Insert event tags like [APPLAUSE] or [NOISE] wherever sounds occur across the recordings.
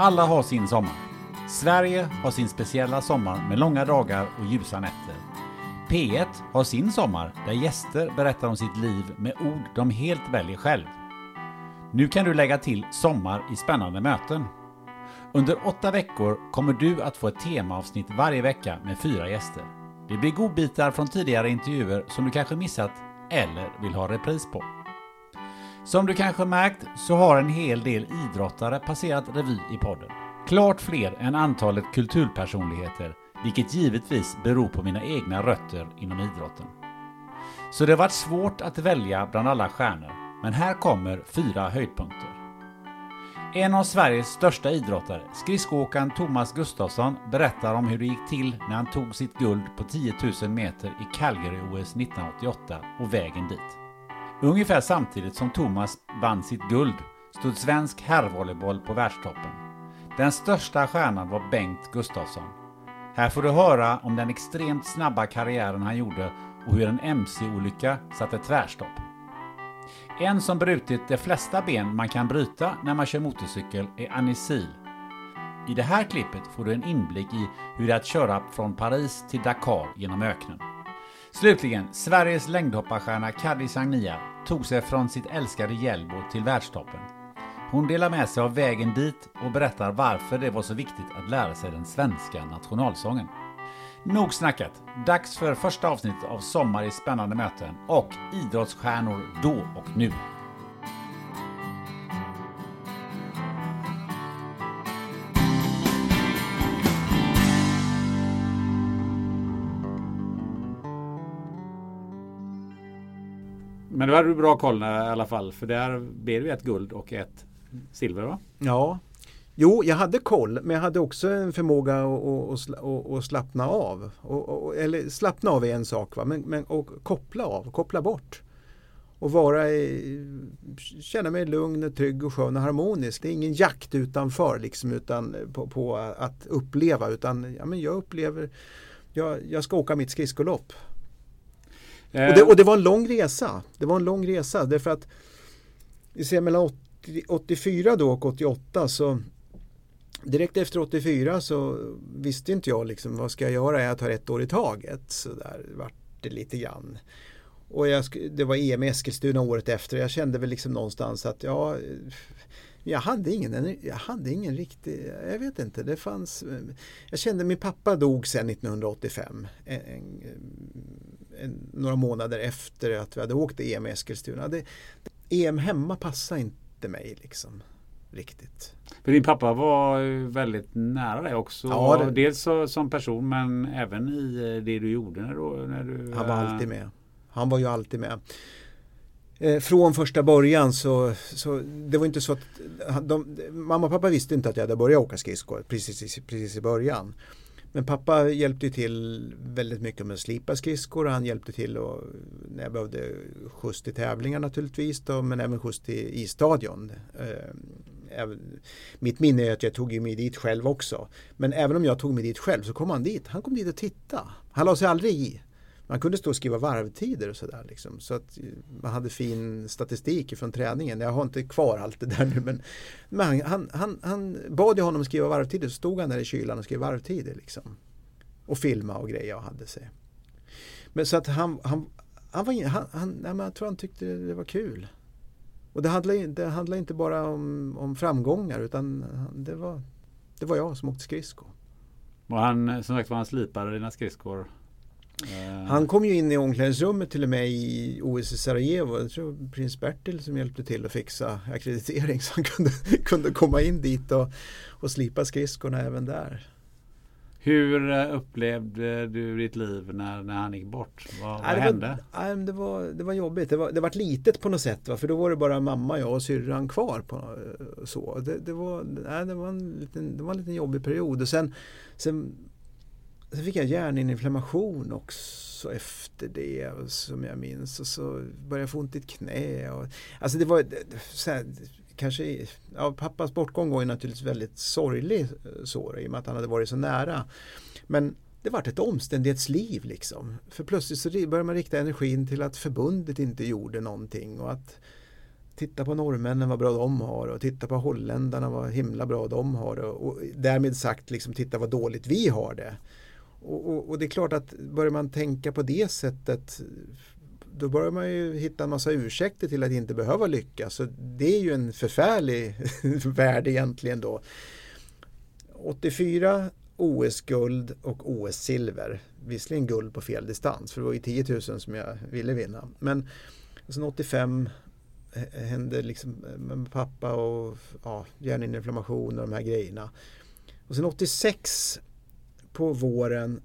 Alla har sin sommar. Sverige har sin speciella sommar med långa dagar och ljusa nätter. P1 har sin sommar där gäster berättar om sitt liv med ord de helt väljer själv. Nu kan du lägga till sommar i spännande möten. Under åtta veckor kommer du att få ett temaavsnitt varje vecka med fyra gäster. Det blir godbitar från tidigare intervjuer som du kanske missat eller vill ha repris på. Som du kanske märkt så har en hel del idrottare passerat revy i podden. Klart fler än antalet kulturpersonligheter, vilket givetvis beror på mina egna rötter inom idrotten. Så det har varit svårt att välja bland alla stjärnor, men här kommer fyra höjdpunkter. En av Sveriges största idrottare, skridskoåkaren Thomas Gustafsson, berättar om hur det gick till när han tog sitt guld på 10 000 meter i Calgary-OS 1988 och vägen dit. Ungefär samtidigt som Thomas vann sitt guld stod svensk herrvolleyboll på världstoppen. Den största stjärnan var Bengt Gustafsson. Här får du höra om den extremt snabba karriären han gjorde och hur en MC-olycka satte tvärstopp. En som brutit de flesta ben man kan bryta när man kör motorcykel är Annie Sil. I det här klippet får du en inblick i hur det är att köra från Paris till Dakar genom öknen. Slutligen, Sveriges längdhopparstjärna Kadri Sagnia tog sig från sitt älskade Hjällbo till världstoppen. Hon delar med sig av vägen dit och berättar varför det var så viktigt att lära sig den svenska nationalsången. Nog snackat, dags för första avsnittet av Sommar i spännande möten och idrottsstjärnor då och nu. Men då hade du bra koll i alla fall, för där blev det ett guld och ett silver va? Ja. Jo, jag hade koll, men jag hade också en förmåga att, att, att, slappna av. Och, eller slappna av är en sak, va? men, men och koppla av, koppla bort. Och vara i, känna mig lugn, trygg och skön och harmonisk. Det är ingen jakt utanför liksom, utan på, på att uppleva, utan ja, men jag upplever, jag, jag ska åka mitt skridskolopp. Eh, Och det, och det var en lång resa. Det var en lång resa därför att vi ser mellan 80, 84 då och 88 så direkt efter 84 så visste inte jag liksom vad ska jag göra? Jag tar ett år i taget. Så där vart det lite grann. Och jag, det var EM i Eskilstuna året efter. Jag kände väl liksom någonstans att ja, jag hade ingen, jag hade ingen riktig, jag vet inte, det fanns, jag kände min pappa dog sen 1985. En, en, en, några månader efter att vi hade åkt EM i Eskilstuna. Det, EM hemma passade inte mig liksom riktigt. För din pappa var väldigt nära dig också. Ja, det- Dels så, som person men även i eh, det du gjorde när du... När du Han var eh, alltid med. Han var ju alltid med. Eh, från första början så, så det var inte så att de, mamma och pappa visste inte att jag hade börjat åka skridskor precis, precis i början. Men pappa hjälpte ju till väldigt mycket med att slipa skridskor och han hjälpte till och, när jag behövde skjuts till tävlingar naturligtvis då, men även skjuts till isstadion. Eh, mitt minne är att jag tog mig dit själv också. Men även om jag tog mig dit själv så kom han dit. Han kom dit och tittade. Han la sig aldrig i. Man kunde stå och skriva varvtider och sådär. Liksom. Så att eh, man hade fin statistik från träningen. Jag har inte kvar allt det där nu. Men, men han, han, han bad ju honom skriva varvtider så stod han där i kylan och skrev varvtider. Liksom. Och filma och grejer och hade sig. Men så att han, han, han var han, han, nej, jag tror han tyckte det var kul. Och det handlade det handlade inte bara om, om framgångar utan det var, det var jag som åkte skridsko. Och han, som sagt var han slipade dina skridskor? Eh. Han kom ju in i omklädningsrummet till och med i OS i Sarajevo. Jag tror prins Bertil som hjälpte till att fixa akkreditering [LAUGHS] så han kunde, kunde komma in dit och, och slipa skridskorna även där. Hur eh, upplevde du ditt liv när, när han gick bort? Vad, vad hände? Var, det, var, det var jobbigt. Det var, det var litet på något sätt. Va? För då var det bara mamma, jag och syrran kvar. På, eh, så. Det, det, var, nej, det, var en liten, det var en liten jobbig period. Och sen, sen, sen fick jag hjärninflammation också efter det som jag minns. Och så började jag få ont i ett knä. Och, alltså det var så här, kanske, ja, pappas bortgång var ju naturligtvis väldigt sorglig eh, så i och med att han hade varit så nära. Men det vart ett omständighetsliv liksom. För plötsligt så började man rikta energin till att förbundet inte gjorde någonting och att titta på norrmännen vad bra de har och titta på holländarna vad himla bra de har och, och därmed sagt liksom titta vad dåligt vi har det. Och, och, och, det är klart att börjar man tänka på det sättet då börjar man ju hitta en massa ursäkter till att inte behöva lyckas. Så det är ju en förfärlig [LAUGHS] värld egentligen då. 84 OS-guld och OS-silver. Visserligen guld på fel distans för det var ju 10 000 som jag ville vinna. Men sen 85 hände liksom med pappa och ja, hjärninflammation och de här grejerna. Och sen 86 på våren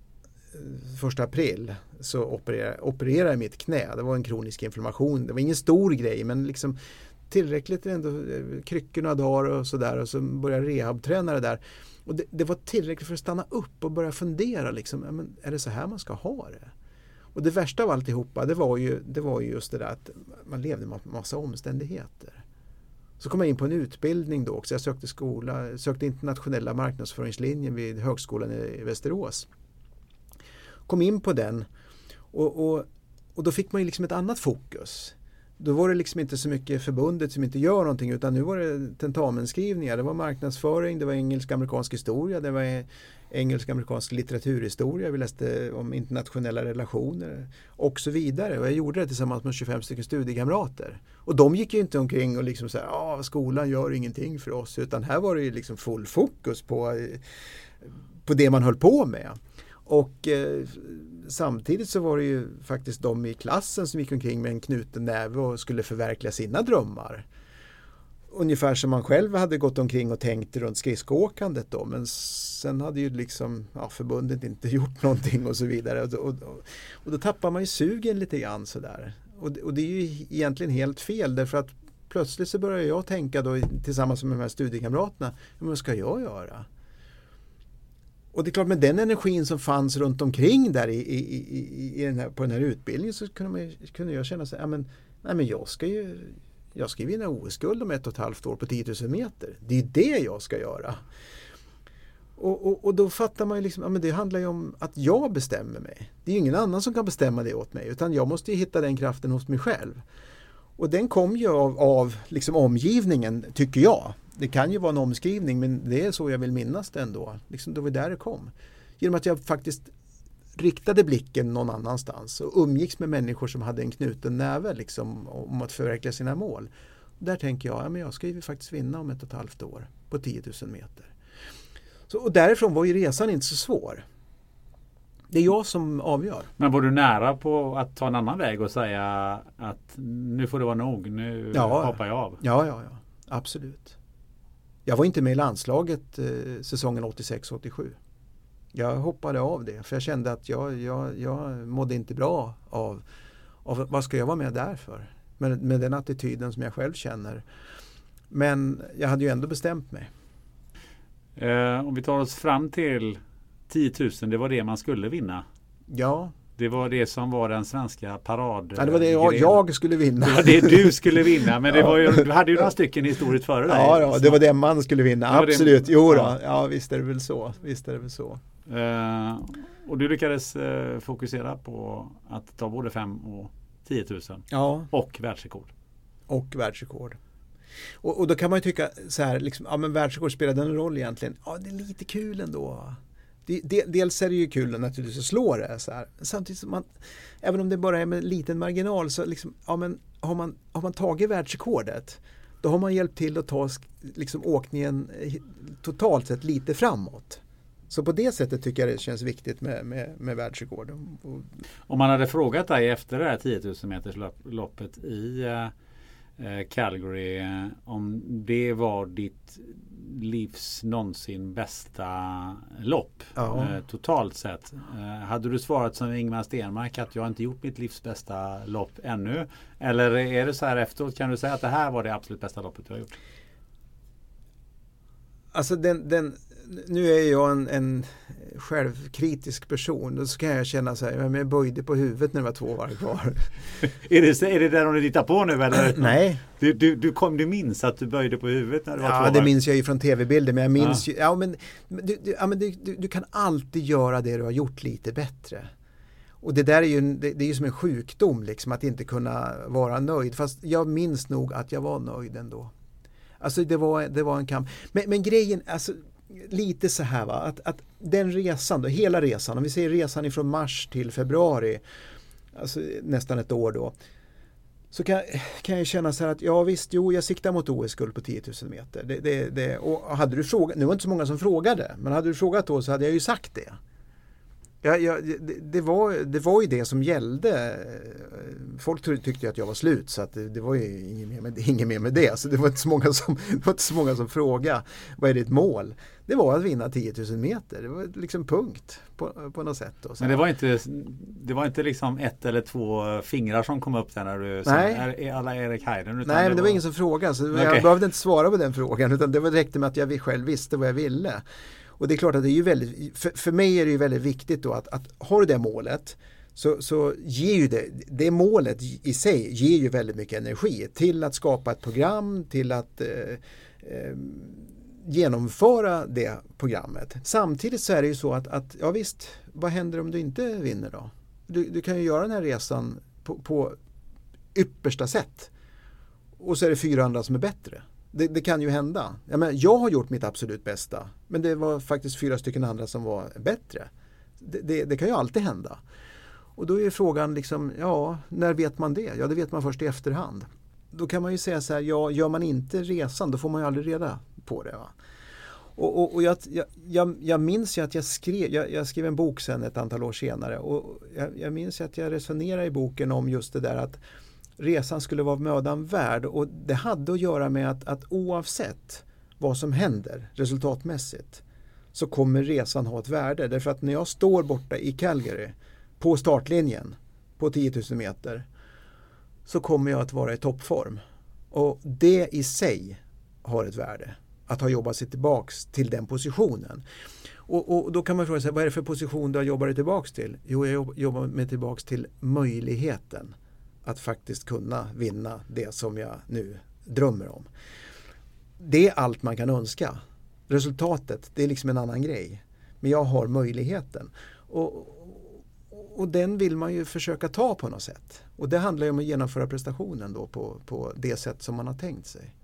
eh, första april så opererade, opererade jag mitt knä. Det var en kronisk inflammation. Det var ingen stor grej men liksom tillräckligt ändå eh, kryckor några dagar och sådär och så började jag rehabträna det där. Och det, det, var tillräckligt för att stanna upp och börja fundera liksom, men är det så här man ska ha det? Och det värsta av alltihopa det var ju, det var ju just det där att man levde med massa omständigheter. Så kom jag in på en utbildning då också. Jag sökte skola, sökte internationella marknadsföringslinjen vid Högskolan i Västerås kom in på den och, och, och då fick man ju liksom ett annat fokus. Då var det liksom inte så mycket förbundet som inte gör någonting utan nu var det tentamenskrivningar. Det var marknadsföring, det var engelsk-amerikansk historia, det var engelsk-amerikansk litteraturhistoria. Vi läste om internationella relationer och så vidare. Och jag gjorde det tillsammans med 25 stycken studiekamrater. Och de gick ju inte omkring och liksom så här, ah, skolan gör ingenting för oss. Utan här var det ju liksom full fokus på, eh, på det man höll på med. Och eh, samtidigt så var det ju faktiskt de i klassen som gick omkring med en knuten näve och skulle förverkliga sina drömmar. Ungefär som man själv hade gått omkring och tänkt runt skridskoåkandet då men sen hade ju liksom ja, förbundet inte [LAUGHS] gjort någonting och så vidare och, och, och då tappar man ju sugen lite grann sådär. Och, och det är ju egentligen helt fel därför att plötsligt så börjar jag tänka då tillsammans med de här studiekamraterna, vad ska jag göra? Och det är klart med den energin som fanns runt omkring där i, i, i, i den här, på den här utbildningen så kunde, man, kunde jag känna så ja, men, nej, men jag ska ju jag ska vinna OS-guld om ett och ett halvt år på 10 000 meter. Det är det jag ska göra. Och, och, och då fattar man ju liksom, ja, men det handlar ju om att jag bestämmer mig. Det är ju ingen annan som kan bestämma det åt mig utan jag måste hitta den kraften hos mig själv. Och den kom ju av, av liksom omgivningen, tycker jag. Det kan ju vara en omskrivning men det är så jag vill minnas det ändå. Liksom det var där det kom. Genom att jag faktiskt riktade blicken någon annanstans och umgicks med människor som hade en knuten näve liksom, om att förverkliga sina mål. Där tänker jag, ja, men jag ska ju faktiskt vinna om ett och ett halvt år på 10 000 meter. Så, och därifrån var ju resan inte så svår. Det är jag som avgör. Men var du nära på att ta en annan väg och säga att nu får det vara nog, nu ja, hoppar jag av? Ja, ja, ja. absolut. Jag var inte med i landslaget eh, säsongen 86-87. Jag hoppade av det för jag kände att jag, jag, jag mådde inte bra av, av vad ska jag vara med där för? Med, med den attityden som jag själv känner. Men jag hade ju ändå bestämt mig. Eh, om vi tar oss fram till 10 000, det var det man skulle vinna. Ja, Det var det som var den svenska parad... Ja, det var det jag, jag skulle vinna. Det var det du skulle vinna. Men det var ju, du hade ju några stycken historiskt före dig. Ja, ja, det var det man skulle vinna. Var det- Absolut. Jo då. Ja. Ja, visst är det väl så. Visst är det väl så. Eh, och du lyckades eh, fokusera på att ta både 5 och 10 000 Ja, och världsrekord. och världsrekord. Och, och då kan man ju tycka så här, liksom, ja men världsrekord spelar den roll egentligen? Ja, det är lite kul ändå. Det, det, dels är det ju kul naturligtvis att slå det så här. Samtidigt som man, även om det bara är med en liten marginal så liksom, ja men har man, har man tagit världsrekordet då har man hjälpt till att ta liksom, åkningen eh, totalt sett lite framåt. Så på det sättet tycker jag det känns viktigt med, med, med världsrekord. Om man hade frågat dig efter det här 10 000 meters lopp- loppet i eh, Calgary om det var ditt livs någonsin bästa lopp Ja. eh, totalt sett. Eh, hade du svarat som Ingmar Stenmark att jag inte gjort mitt livs bästa lopp ännu? Eller är det så här efteråt kan du säga att det här var det absolut bästa loppet du har gjort? Alltså den, den, nu är jag en, en självkritisk person. Då så kan jag känna så här, jag böjde på huvudet när det var två varv kvar. [LAUGHS] Är det, är det där du tittar på nu eller? [CLEARS THROAT] Nej, Du, du, du, kom, du minns att du böjde på huvudet när det var ja, två det varv? minns jag ju från tv-bilder. Men jag minns ju, ja men, du, du, ja, men du, du, kan alltid göra det du har gjort lite bättre. Och det där är ju, det, det är ju som en sjukdom liksom att inte kunna vara nöjd. Fast jag minns nog att jag var nöjd ändå. Alltså det var, det var en kamp. Men, men grejen, alltså lite så här va, att, att den resan då, hela resan, om vi säger resan ifrån mars till februari, alltså nästan ett år då, så kan, kan jag känna så här att ja visst, jo jag siktar mot OS-guld på 10 000 meter. Det, det, det, och hade du frågat, nu var det inte så många som frågade, men hade du frågat då så hade jag ju sagt det. Ja, ja, det, det, var, det var ju det som gällde. Folk tyckte att jag var slut så att det, det var ju inget mer, med, [LAUGHS] inget mer med det. Så det var, inte så många som, [LAUGHS] det var inte så många som frågade vad är ditt mål? Det var att vinna 10 000 meter. Det var liksom punkt på, på något sätt. Men det var inte, det var inte liksom ett eller två fingrar som kom upp där när du Nej. Alla Erik Heiden? Nej, men det var ingen som frågade. Så Okej. Jag behövde inte svara på den frågan utan det var- räckte med att jag själv visste vad jag ville. Och det är klart att det är ju väldigt, för, för mig är det ju väldigt viktigt då att, att har du det målet så, så ger ju det, det målet i sig ger ju väldigt mycket energi till att skapa ett program, till att eh, eh, genomföra det programmet. Samtidigt så är det ju så att, att ja visst, vad händer om du inte vinner då? Du, du kan ju göra den här resan på, på yppersta sätt. Och så är det fyra andra som är bättre. Det, det kan ju hända. Jag, menar, jag har gjort mitt absolut bästa. Men det var faktiskt fyra stycken andra som var bättre. Det, det, det kan ju alltid hända. Och då är frågan liksom, ja, när vet man det? Ja, det vet man först i efterhand. Då kan man ju säga så här, ja, gör man inte resan då får man ju aldrig reda på det. Va? Och, och, och jag, jag, jag, minns ju att jag skrev, jag, jag skrev en bok sen ett antal år senare och jag, jag minns ju att jag resonerade i boken om just det där att resan skulle vara mödan värd och det hade att göra med att, att oavsett vad som händer resultatmässigt så kommer resan ha ett värde därför att när jag står borta i Calgary på startlinjen på 10 000 meter så kommer jag att vara i toppform och det i sig har ett värde att ha jobbat sig tillbaks till den positionen. Och, och då kan man fråga sig, vad är det för position du har jobbat dig tillbaks till? Jo, jag jobbar mig tillbaks till möjligheten att faktiskt kunna vinna det som jag nu drömmer om. Det är allt man kan önska. Resultatet, det är liksom en annan grej. Men jag har möjligheten. Och, och den vill man ju försöka ta på något sätt. Och det handlar ju om att genomföra prestationen då på, på det sätt som man har tänkt sig.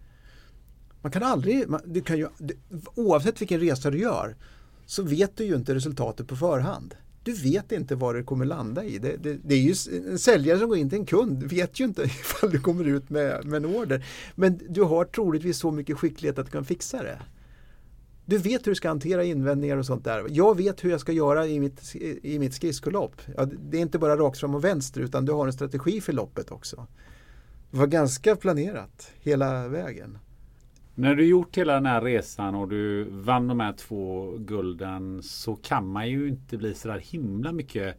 Man kan aldrig, man, du kan ju, du, oavsett vilken resa du gör så vet du ju inte resultatet på förhand. Du vet inte vad det kommer landa i. Det, det, det är ju en säljare som går in till en kund vet ju inte [LAUGHS] ifall du kommer ut med, med en order. Men du har troligtvis så mycket skicklighet att du kan fixa det. Du vet hur du ska hantera invändningar och sånt där. Jag vet hur jag ska göra i mitt, i mitt skridskolopp. Ja, det är inte bara rakt fram och vänster utan du har en strategi för loppet också. Det var ganska planerat hela vägen. När du gjort hela den här resan och du vann de här två gulden så kan man ju inte bli så där himla mycket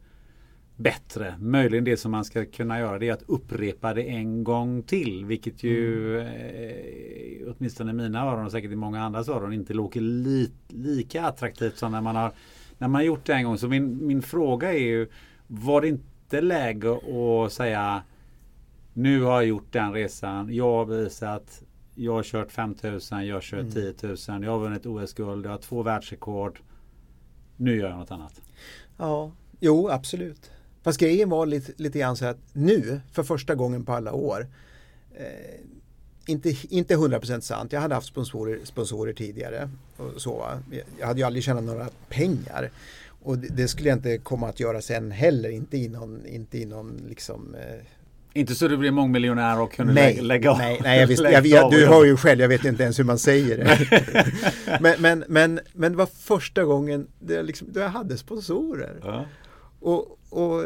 bättre. Möjligen det som man ska kunna göra det är att upprepa det en gång till. Vilket ju eh, åtminstone i mina öron och säkert i många andras öron inte låter li, lika attraktivt som när man har när man gjort det en gång. Så min, min fråga är ju Var det inte läge att säga nu har jag gjort den resan. Jag har bevisat. Jag har kört 5000, jag har kört Mm. 10 000. Jag har vunnit OS-guld, jag har två världsrekord. Nu gör jag något annat. Ja, jo absolut. Fast grejen var lite, lite grann så att nu, för första gången på alla år, eh, inte, inte 100% sant, jag hade haft sponsorer, sponsorer tidigare. Och så, va. Jag hade ju aldrig tjänat några pengar. Och det, det skulle jag inte komma att göra sen heller, inte i någon, inte i någon liksom eh, Inte så du blir mångmiljonär och kunde Nej, lä- lägga av. nej, nej jag visst, [LAUGHS] lägga jag, jag, du hör ju själv, jag vet inte ens hur man säger det. [LAUGHS] men, men, men, men det var första gången det jag liksom, då jag hade sponsorer. Ja. Och, och,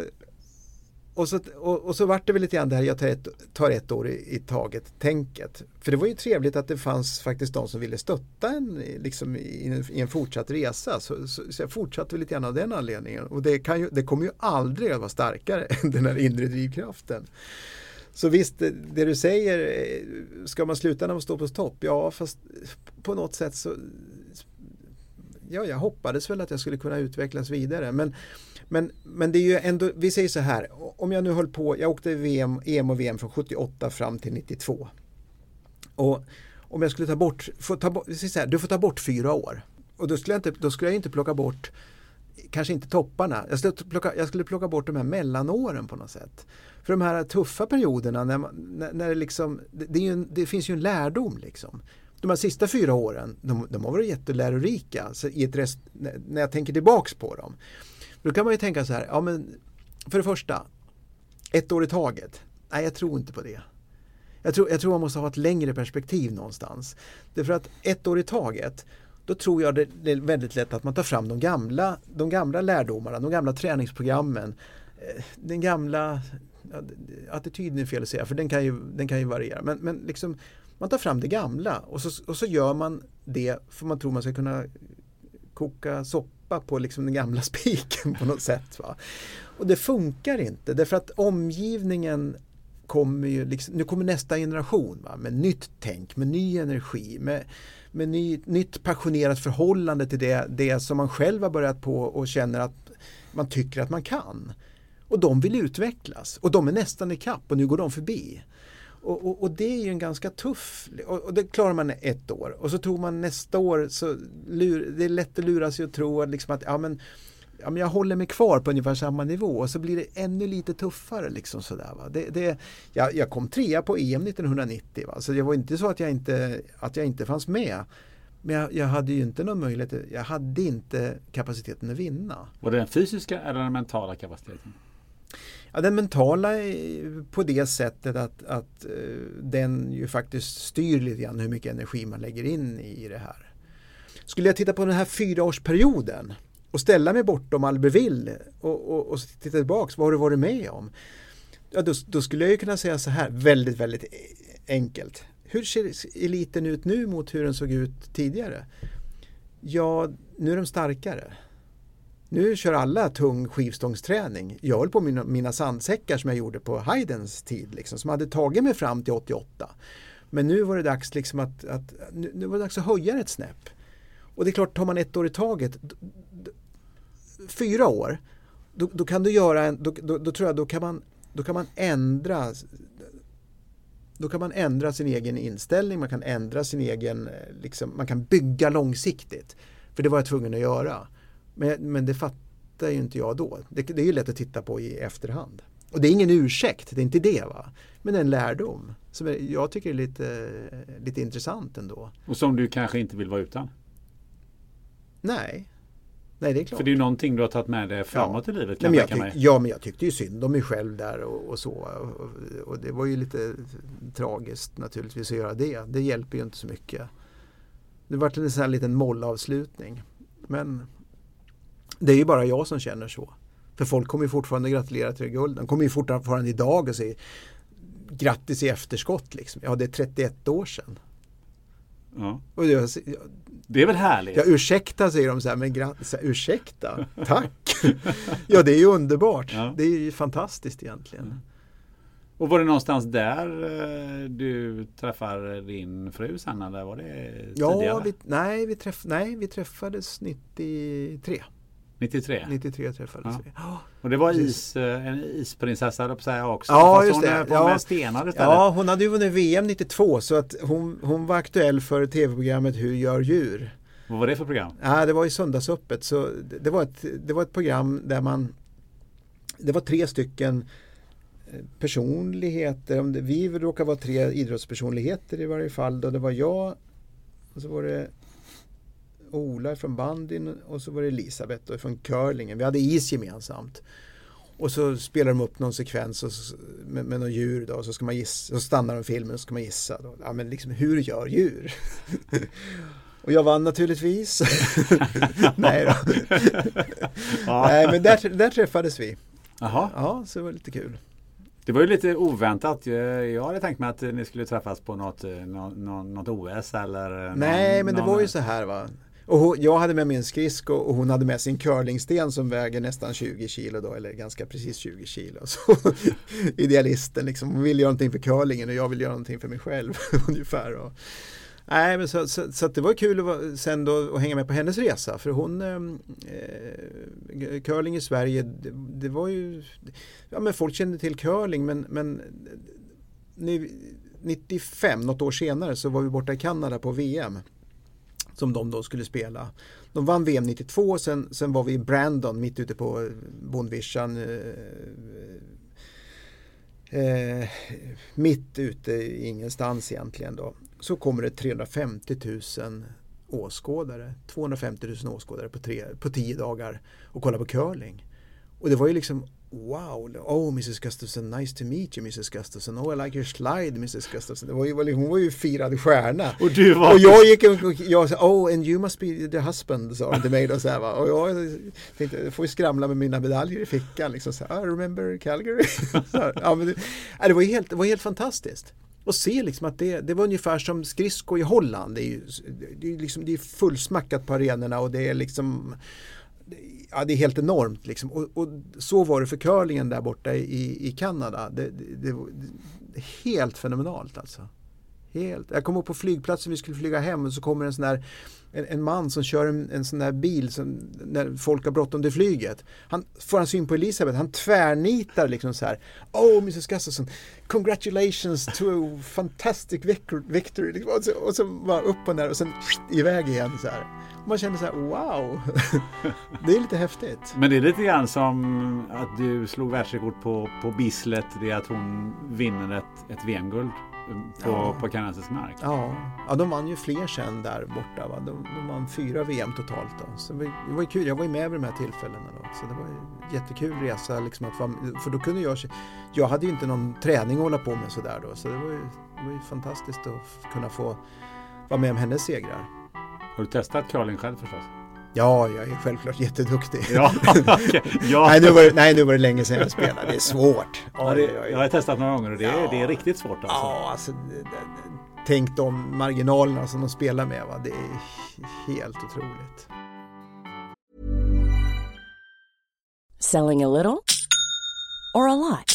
och, så, och, och så vart det väl lite grann det här, jag tar ett, tar ett år i, i taget tänket. För det var ju trevligt att det fanns faktiskt de som ville stötta en liksom, i, en, i en fortsatt resa. Så, så, så jag fortsatte väl lite grann av den anledningen. Och det, kan ju, det kommer ju aldrig att vara starkare [LAUGHS] än den här inre drivkraften. Så visst, det, det du säger, eh, ska man sluta när man står på topp? Ja, fast på något sätt så Ja, jag hoppades väl att jag skulle kunna utvecklas vidare. Men, men, men det är ju ändå, vi säger så här, om jag nu höll på, jag åkte VM, EM och VM från 78 fram till 92. Och om jag skulle ta bort, få ta bort säger så här, du får ta bort fyra år. Och då skulle jag inte, då skulle jag inte plocka bort kanske inte topparna. Jag skulle, plocka, jag skulle plocka bort de här mellanåren på något sätt. För de här tuffa perioderna när, man, när, när det liksom, det, det, är ju en, det finns ju en lärdom liksom. De här sista fyra åren, de, de har varit jättelärorika så i ett rest, när jag tänker tillbaks på dem. Då kan man ju tänka så här, ja men för det första, ett år i taget. Nej, jag tror inte på det. Jag tror, jag tror man måste ha ett längre perspektiv någonstans. Därför att ett år i taget, då tror jag det, är väldigt lätt att man tar fram de gamla, de gamla lärdomarna, de gamla träningsprogrammen. Eh, den gamla attityden är fel att säga för den kan ju, den kan ju variera. Men, men liksom, man tar fram det gamla och så, och så gör man det för man tror man ska kunna koka soppa på liksom den gamla [LAUGHS] spiken på något sätt. Va? Och det funkar inte därför att omgivningen kommer ju liksom, nu kommer nästa generation va? med nytt tänk, med ny energi, med, med ny, nytt passionerat förhållande till det, det som man själv har börjat på och känner att man tycker att man kan. Och de vill utvecklas och de är nästan i kapp och nu går de förbi. Och, och, och, det är ju en ganska tuff, och, och det klarar man ett år och så tror man nästa år så lur, det är lätt att lura sig och tro att, liksom att ja, men, ja, men jag håller mig kvar på ungefär samma nivå och så blir det ännu lite tuffare. Liksom sådär, va? Det, det, jag, jag kom trea på EM 1990 va? så det var inte så att jag inte, att jag inte fanns med. Men jag, jag hade ju inte någon möjlighet, jag hade inte kapaciteten att vinna. Var det den fysiska eller den mentala kapaciteten? Ja, den mentala på det sättet att, att eh, den ju faktiskt styr lite grann hur mycket energi man lägger in i det här. Skulle jag titta på den här fyraårsperioden och ställa mig bortom Albertville och, och, och titta tillbaks, vad har du varit med om? Ja, då, då skulle jag ju kunna säga så här, väldigt, väldigt e, enkelt. Hur ser eliten ut nu mot hur den såg ut tidigare? Ja, nu är de starkare. Nu kör alla tung skivstångsträning. Jag höll på med mina, mina sandsäckar som jag gjorde på Haydns tid, liksom, som hade tagit mig fram till 88. Men nu var det dags liksom att, att nu, nu var det dags att höja det ett snäpp. Och det är klart, tar man ett år i taget, fyra år, då, då, kan du göra en, då, då, då, tror jag då kan man, då kan man ändra då kan man ändra sin egen inställning, man kan ändra sin egen, eh, liksom, man kan bygga långsiktigt. För det var jag tvungen att göra. Men, men det fattar ju inte jag då. Det, det är ju lätt att titta på i efterhand. Och det är ingen ursäkt, det är inte det va. Men en lärdom som jag tycker är lite, lite intressant ändå. Och som du kanske inte vill vara utan? Nej. Nej, det är klart. För det är ju någonting du har tagit med dig framåt ja. i livet. Nej, men jag tyck, ja, men jag tyckte ju synd om mig själv där och, och så. Och, och, det var ju lite tragiskt naturligtvis att göra det. Det hjälper ju inte så mycket. Det var en sån här liten mollavslutning. Men det är ju bara jag som känner så. För folk kommer ju fortfarande gratulera till guld. De kommer ju fortfarande idag och säger grattis i efterskott. Liksom. Ja, det är 31 år sedan. Ja. Och jag, det är väl härligt? Ja, ursäkta säger de så här, men grattis, ursäkta, tack. [LAUGHS] ja, det är ju underbart. Ja. Det är ju fantastiskt egentligen. Mm. Och var det någonstans där eh, du träffar din fru sen eller var det Ja, tidigare? vi, nej, vi träff, nej, vi träffades 93. 93? 93 träffades Ja. vi. Och det var is, eh, en isprinsessa på säga också. Ja, Fast just hon det. Ja. med stenar istället. Ja, hon hade ju vunnit VM 92 så att hon, hon var aktuell för tv-programmet Hur gör djur? Vad var det för program? Ja, det var i Söndagsöppet så det, det, var ett, det var ett program där man Det var tre stycken eh, personligheter. Vi råkar vara tre idrottspersonligheter i varje fall. Då det var jag och så var det Ola från bandyn och så var det Elisabeth då från curlingen. Vi hade is gemensamt. Och så spelar de upp någon sekvens och så, med, med någon djur då, och så ska man gissa, så stannar de filmen och så ska man gissa. Då. Ja, men liksom, hur gör djur? [LAUGHS] och jag vann naturligtvis. [LAUGHS] Nej då. [LAUGHS] Nej, men där, där träffades vi. Jaha. Ja, så det var lite kul. Det var ju lite oväntat. Jag hade tänkt mig att ni skulle träffas på något, eh, nå- nå- något OS eller någon, Nej, men det någon- var ju så här va. Och hon, jag hade med mig en skridsko och hon hade med sin curlingsten som väger nästan 20 kilo då, eller ganska precis 20 kilo. [LAUGHS] Så, idealisten liksom, hon vill göra någonting för curlingen och jag vill göra någonting för mig själv [LAUGHS] ungefär. Och, nej, men så, så, så att det var kul att vara, sen då att hänga med på hennes resa för hon ehm, eh, curling i Sverige, det, det var ju, ja men folk kände till curling men, men nu, 95, något år senare, så var vi borta i Kanada på VM. Som de då skulle spela. De vann VM 92, sen, sen var vi i Brandon mitt ute på eh, bondvischan. Eh, eh, mitt ute i ingenstans egentligen då. Så kommer det 350 000 åskådare. 250 000 åskådare på, tre, på tio dagar och kolla på curling. Och det var ju liksom Wow, oh Mrs Gustafsson, nice to meet you Mrs Gustafsson. Oh I like your slide Mrs Gustafsson. Det var ju, hon var ju firad stjärna. Och du var... Och jag gick och jag sa, oh and you must be the husband, sa de till mig då så här, va? Och jag tänkte, jag får ju skramla med mina medaljer i fickan liksom så här, I remember Calgary. [LAUGHS] här, ja, men det, ja, det, var helt, det var helt fantastiskt. Och se liksom att det, det var ungefär som skridsko i Holland. Det är ju det är liksom, det är fullsmackat på arenorna och det är liksom Ja, det är helt enormt liksom. Och, och, så var det för curlingen där borta i, i Kanada. Det, det, det, det, helt fenomenalt alltså. Helt. Jag kommer ihåg på flygplatsen, vi skulle flyga hem och så kommer en sån där en, en man som kör en, en sån där bil som, när folk har bråttom till flyget. Han får han syn på Elisabeth, han tvärnitar liksom så här. Oh Mrs Gustafsson, congratulations to a fantastic victory. Liksom, och, så, och så bara upp och ner och sen iväg igen så här. Man känner så här, wow. det är lite häftigt. Men det är lite grann som att du slog världsrekord på, på Bislett. Det är att hon vinner ett, ett VM-guld på, Ja. på kanadensisk mark. Ja, ja, de vann ju fler sen där borta. Va? De, de vann fyra VM totalt. Då. Så det var, ju kul. Jag var ju med vid de här tillfällena. Då. Så det var ju jättekul resa. Liksom att vara, för då kunde jag... Jag hade ju inte någon träning att hålla på med sådär då. Så det var ju, det var ju fantastiskt att kunna få vara med om hennes segrar. Har du testat curling själv förstås? Ja, jag är självklart jätteduktig. Ja, [LAUGHS] okej. ja. nej, nu var det, nej, nu var det länge sedan jag spelade. Det är svårt. Ja, det, jag har testat några gånger och det, är- Ja. det är riktigt svårt alltså. Ja, alltså, det- det- tänk de marginalerna som de spelar med. Va? Det är helt otroligt. Selling a little or a lot?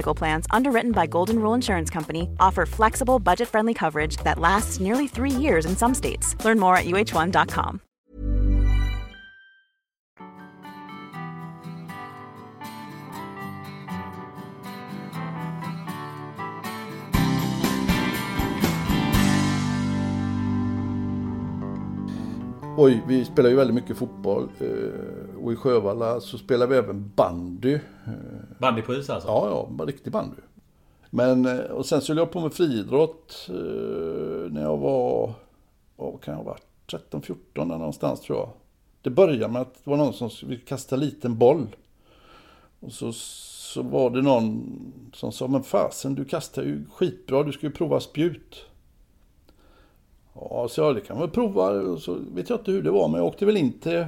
Medical Plans, underwritten by Golden Rule Insurance Company, offer flexible, budget friendly coverage that lasts nearly three years in some states. Learn more at uh1.com. Oj, vi spelar ju väldigt mycket fotboll. eh, Och i Sjövalla så spelar vi även bandy. Bandy på is alltså? Ja, ja, riktig bandy. Men, eh, och sen så höll jag på med friidrott eh, när jag var, vad kan jag ha varit, 13-14 där någonstans tror jag. Det började med att det var någon som ville kasta en liten boll. Och så, så var det någon som sa, men fasen du kastar ju skitbra, du ska ju prova spjut. Ja, så jag, det kan man väl prova. Så vet jag inte hur det var, men jag åkte väl in till,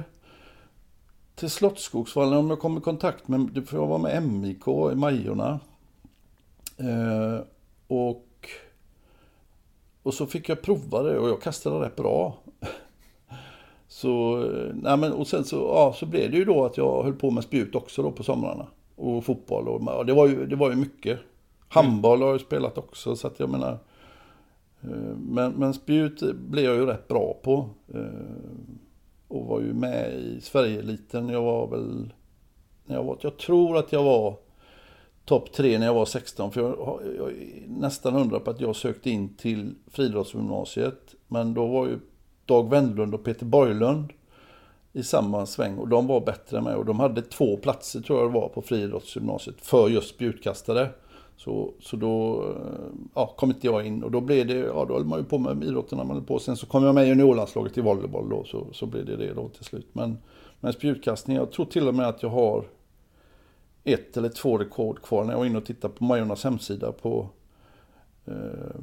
till Slottsskogsvallen om jag kom i kontakt med, för får jag vara med MIK i Majorna. Eh, och, och så fick jag prova det och jag kastade rätt bra. [LAUGHS] Så, eh, nej men, och sen så, ja, så blev det ju då att jag höll på med spjut också då på somrarna. Och fotboll och och det var ju, det var ju mycket. Handboll har jag spelat också så att jag menar. Eh, men, men spjut blev jag ju rätt bra på. Eh, och var ju med i Sverigeeliten. Jag var väl, när jag var, jag tror att jag var topp tre när jag var 16. För jag, jag är nästan hundra på att jag sökte in till friidrottsgymnasiet. Men då var ju Dag Wendlund och Peter Borglund i samma sväng och de var bättre än mig och de hade två platser tror jag det var på friidrottsgymnasiet för just spjutkastare. Så, så då eh, ja, kom inte jag in och då blev det, ja då höll man ju på med idrotten när man höll på. Sen så kom jag med i juniorlandslaget i volleyboll då så, så blev det det då till slut. Men, men spjutkastning, jag tror till och med att jag har ett eller två rekord kvar när jag var inne och tittade på Majornas hemsida på eh,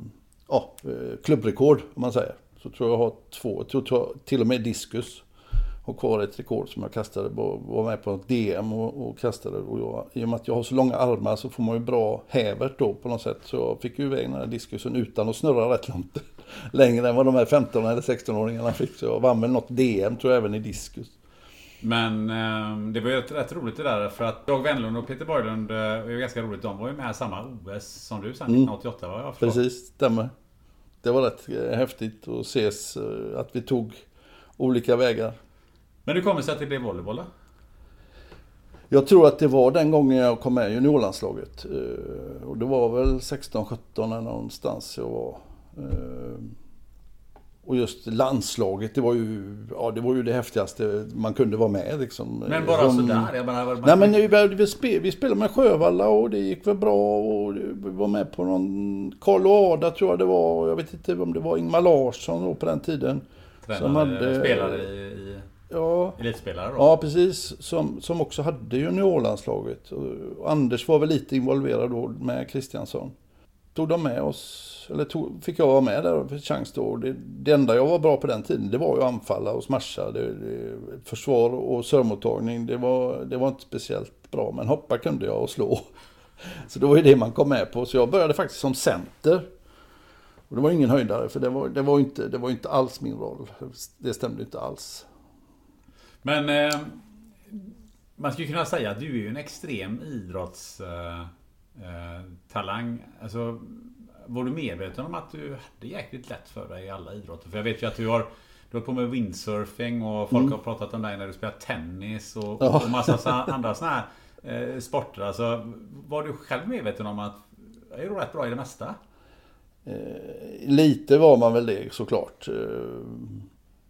ja, eh, klubbrekord om man säger. Så tror jag har två, jag tror, tror till och med diskus har kvar ett rekord som jag kastade, var med på ett DM och, och kastade. Och jag, I och med att jag har så långa armar så får man ju bra hävert då på något sätt. Så jag fick ju iväg den här diskusen utan att snurra rätt långt [LAUGHS] längre än vad de här 15 eller 16-åringarna fick. Så jag vann väl något DM tror jag även i diskus. Men eh, det var ju rätt, rätt roligt det där för att Dag Wennlund och Peter Borglund, eh, det var ganska roligt, de var ju med i samma OS som du sen 1988 vad jag. Precis, stämmer. Det var rätt eh, häftigt att ses, eh, att vi tog olika vägar. Men hur kommer det sig att det blev volleyboll då? Jag tror att det var den gången jag kom med i juniorlandslaget. Eh, Och det var väl 16-17 eller någonstans jag var. Eh, Och just landslaget, det var ju, ja, det, var ju det häftigaste man kunde vara med liksom. Men bara Som- sådär? Jag menar, man- Nej men vi, vi, spel, vi spelade med Sjövalla och det gick väl bra och vi var med på någon Karl och Ada tror jag det var. Jag vet inte om det var Ingmar Larsson då på den tiden. Tränade, spelade i, i Ja, elitspelare då? Ja, precis. Som, som också hade juniorlandslaget. Och Anders var väl lite involverad då med Kristiansson. Tog de med oss, eller tog, fick jag vara med där fick chans då. Det, det enda jag var bra på den tiden, det var ju att anfalla och smasha. Det, det, försvar och sörmottagning, det var, det var inte speciellt bra. Men hoppa kunde jag och slå. [LAUGHS] Så det var ju det man kom med på. Så jag började faktiskt som center. Och det var ingen höjdare, för det var, det var, inte, det var inte alls min roll. Det stämde inte alls. Men eh, man skulle kunna säga att du är ju en extrem idrottstalang. Eh, talang. alltså, var du medveten om att du hade jäkligt lätt för dig i alla idrotter? För jag vet ju att du har du har på med windsurfing och folk har pratat om dig när du spelar tennis och, Mm. Ja. och massa andra sådana här eh, sporter. Alltså, var du själv medveten om att jag är rätt bra i det mesta? Lite var man väl det såklart. Eh, eh,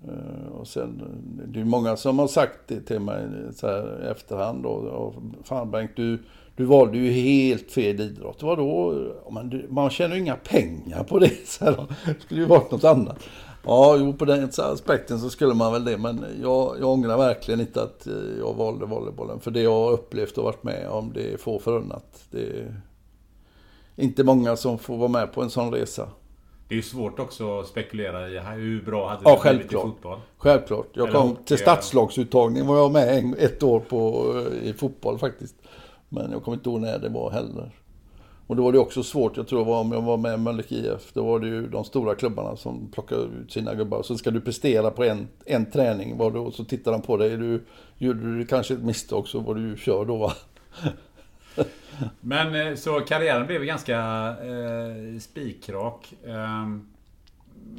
Eh, och sen, det är många som har sagt det till mig så här i efterhand. då. och, Fan Bengt, du, du valde ju helt fel idrott. Vadå? Man, du, man tjänar ju inga pengar på det. [LAUGHS] Så här, det skulle ju varit något annat. Ja, jo, på den aspekten så skulle man väl det. Men jag, jag ångrar verkligen inte att eh, jag valde volleybollen. För det jag har upplevt och varit med om, det är få förunnat. Det är inte många som får vara med på en sån resa. Det är ju svårt också att spekulera i hur bra hade Ja, du blivit i fotboll? Självklart. Jag Eller kom till stadslagsuttagning var jag med ett år på, eh, i fotboll faktiskt. Men jag kommer inte ihåg när det var heller. Och då var det också svårt, jag tror det om jag var med Mölnlycke IF, då var det ju de stora klubbarna som plockade ut sina gubbar. Så ska du prestera på en, en träning, var du, och så tittar de på dig. Du, gjorde du kanske ett misstag så var du ju körd då va. Men eh, så karriären blev ganska eh, spikrak. Eh,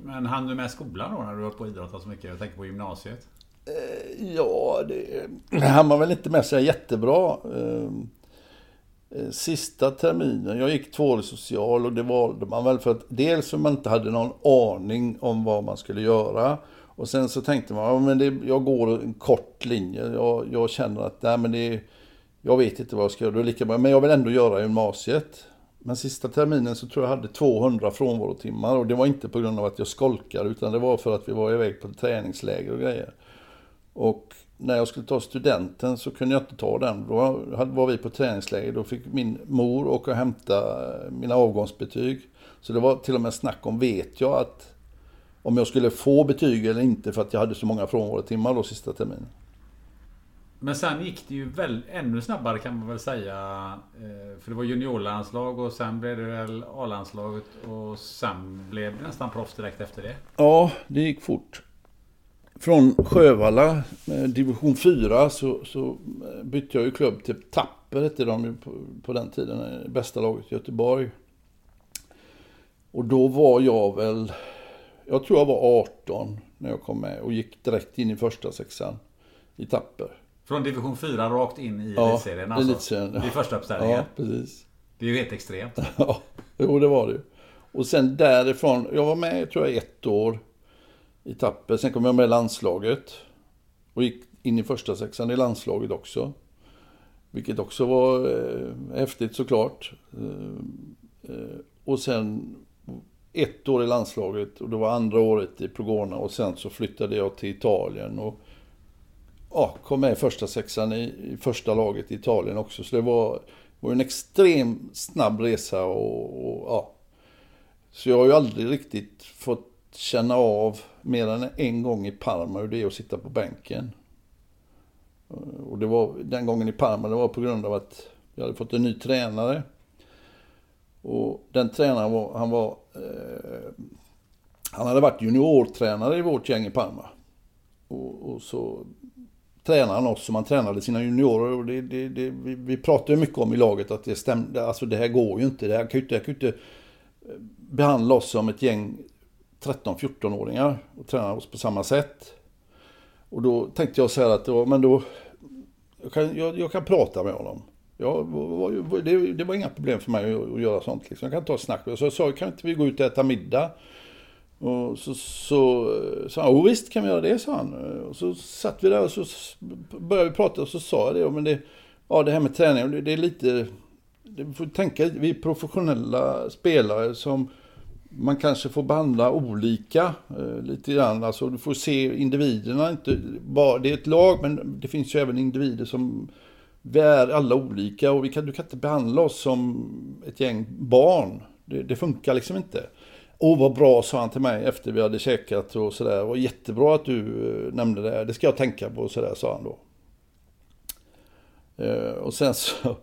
men hann du med skolan då när du var på idrotta så mycket? Jag tänker på gymnasiet. Eh, ja, det [CLEARS THROAT] hann man väl inte med sig jättebra. Ehm, eh, Sista terminen, jag gick tvåårig social och det valde man väl för att dels för man inte hade någon aning om vad man skulle göra Och sen så tänkte man, ja, men det, jag går en kort linje. Jag, jag känner att, nej men det, är jag vet inte vad jag ska göra. Det är lika bra, men jag vill ändå göra gymnasiet. Men sista terminen så tror jag hade 200 frånvarotimmar och det var inte på grund av att jag skolkade utan det var för att vi var iväg på träningsläger och grejer. Och när jag skulle ta studenten så kunde jag inte ta den. Då var vi på träningsläger. Då fick min mor åka och hämta eh, mina avgångsbetyg. Så det var till och med snack om, vet jag, att om jag skulle få betyg eller inte för att jag hade så många frånvarotimmar då sista terminen. Men sen gick det ju väl ännu snabbare kan man väl säga. Eh, för det var juniorlandslag och sen blev det väl A-landslaget och sen blev det nästan proffs direkt efter det. Ja, det gick fort. Från Sjövalla, eh, division 4, så, så eh, bytte jag ju klubb till Tapper, hette de ju på, på den tiden, bästa laget i Göteborg. Och då var jag väl, jag tror jag var 18 när jag kom med och gick direkt in i första sexan i Tapper. Från division 4 rakt in i ja, elitserien alltså? elitserien. Ja. I första uppställningen? Ja, precis. Det är ju helt extremt. [LAUGHS] ja, jo det var det ju. Och sen därifrån, jag var med tror jag ett år i Tapper. Sen kom jag med i landslaget. Och gick in i första sexan i landslaget också. Vilket också var eh, häftigt såklart. Eh, eh, och sen ett år i landslaget och det var andra året i Progona och sen så flyttade jag till Italien och ja, kom med i första sexan i, i första laget i Italien också. Så det var, var en extremt snabb resa och, och, ja. Så jag har ju aldrig riktigt fått känna av mer än en gång i Parma hur det är att sitta på bänken. Och det var den gången i Parma, det var på grund av att jag hade fått en ny tränare. Och den tränaren var, han var, eh, han hade varit juniortränare i vårt gäng i Parma. Och, och så tränade han oss som han tränade sina juniorer. Och det, det, det, vi, vi pratade mycket om i laget att det stämde, alltså det här går ju inte. Det här kan ju inte, kan inte eh, behandla oss som ett gäng 13-14-åringar och träna oss på samma sätt. Och då tänkte jag så här att, ja men då, jag kan, jag, jag kan prata med honom. Ja, det, det, var inga problem för mig att, att göra sånt. Liksom. Jag kan ta ett snack. Så jag sa, kan inte vi gå ut och äta middag? Och så eh, sa han, oh, visst kan vi göra det, sa han. Eh, och så satt vi där och så började vi prata och så sa jag det. Men det, ja, det här med träning, det, det är lite... det får tänka, vi är professionella spelare som man kanske får behandla olika eh, lite grann. Alltså du får se individerna, inte bara, det är ett lag men det finns ju även individer som vi är alla olika och vi kan, du kan inte behandla oss som ett gäng barn. Det, det funkar liksom inte. Åh vad bra sa han till mig efter vi hade käkat och sådär. Och jättebra att du eh, nämnde det. Det ska jag tänka på sådär sa han då. Eh, och sen så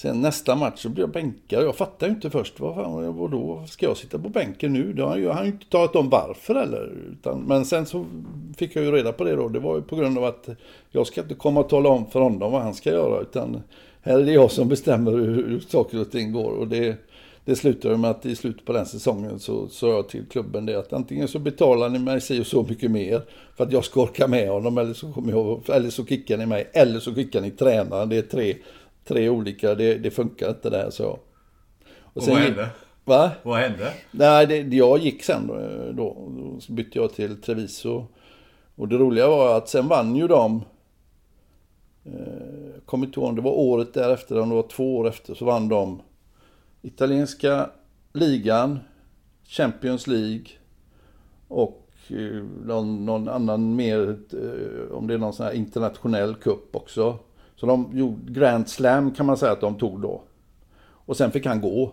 Sen nästa match så blev jag bänkad. Jag fattar ju inte först. Vad fan, vadå? Ska jag sitta på bänken nu? Det har jag han ju inte talat om varför eller. Utan, men sen så fick jag ju reda på det då. Det var ju på grund av att jag ska inte komma och tala om för honom vad han ska göra. Utan här är det jag som bestämmer hur, hur saker och ting går. Och det, det slutade med att i slutet på den säsongen så sa jag till klubben det att antingen så betalar ni mig si och så mycket mer för att jag ska orka med honom eller så, kommer jag, eller så kickar ni mig eller så kickar ni tränaren. Det är tre tre olika, det, det funkar inte där så. Och, och vad hände? Va? Vad hände? Nej, det, jag gick sen då, då. Så bytte jag till Treviso. Och det roliga var att sen vann ju de. Eh, kommer inte ihåg det var året därefter, om det var två år efter, så vann de italienska ligan, Champions League och eh, någon, någon annan mer, eh, om det är någon sån här internationell kupp också. Så de gjorde Grand Slam kan man säga att de tog då. Och sen fick han gå.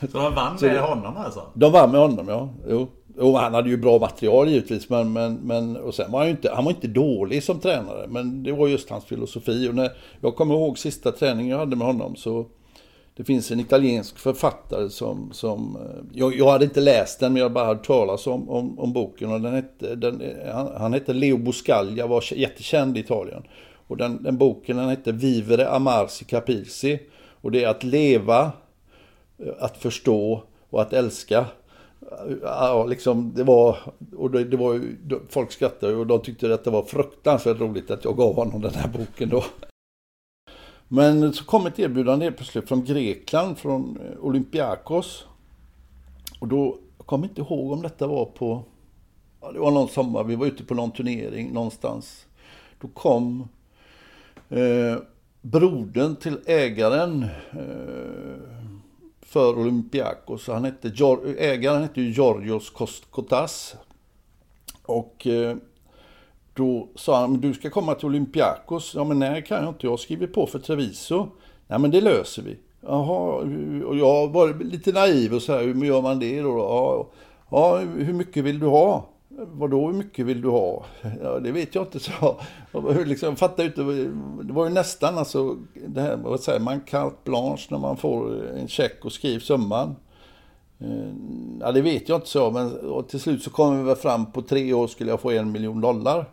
Så de vann med honom alltså? De vann med honom ja. Jo. Jo, han hade ju bra material givetvis. Men, men, men, och sen var han ju inte, han var inte dålig som tränare. Men det var just hans filosofi. Och när, jag kommer ihåg sista träningen jag hade med honom så det finns en italiensk författare som, som eh, jag, jag hade inte läst den men jag bara hört talas om, om, om boken. Och den hette, den, han, han hette Leo Buscaglia, var jättekänd i Italien. Och den, den boken den hette Vivere Amarsi Capirsi. Och det är att leva, eh, att förstå och att älska. Eh, ja, liksom det var, och det, det var ju, folk skrattade och de tyckte att det var fruktansvärt roligt att jag gav honom den här boken då. Men så kom ett erbjudande helt plötsligt från Grekland, från eh, Olympiakos. Och då, jag kommer inte ihåg om detta var på ja, det var någon sommar, vi var ute på någon turnering någonstans. Då kom eh, brodern till ägaren eh, för Olympiakos. Han hette, ägaren hette ju Georgios Kostkotas. Och eh, då sa han, du ska komma till Olympiakos. Ja men nej kan jag inte, jag skriver på för Treviso. Nej men det löser vi. Jaha, och jag var lite naiv och så här, hur gör man det då? Ja, ja hur mycket vill du ha? Vadå hur mycket vill du ha? [LAUGHS] Ja, det vet jag inte, [LAUGHS] så jag liksom, fattar inte. Det var ju nästan alltså, det här, vad säger man, carte blanche när man får en check och skriver summan. Eh, ja, det vet jag inte så, men till slut så kom vi väl fram på tre år skulle jag få en miljon dollar.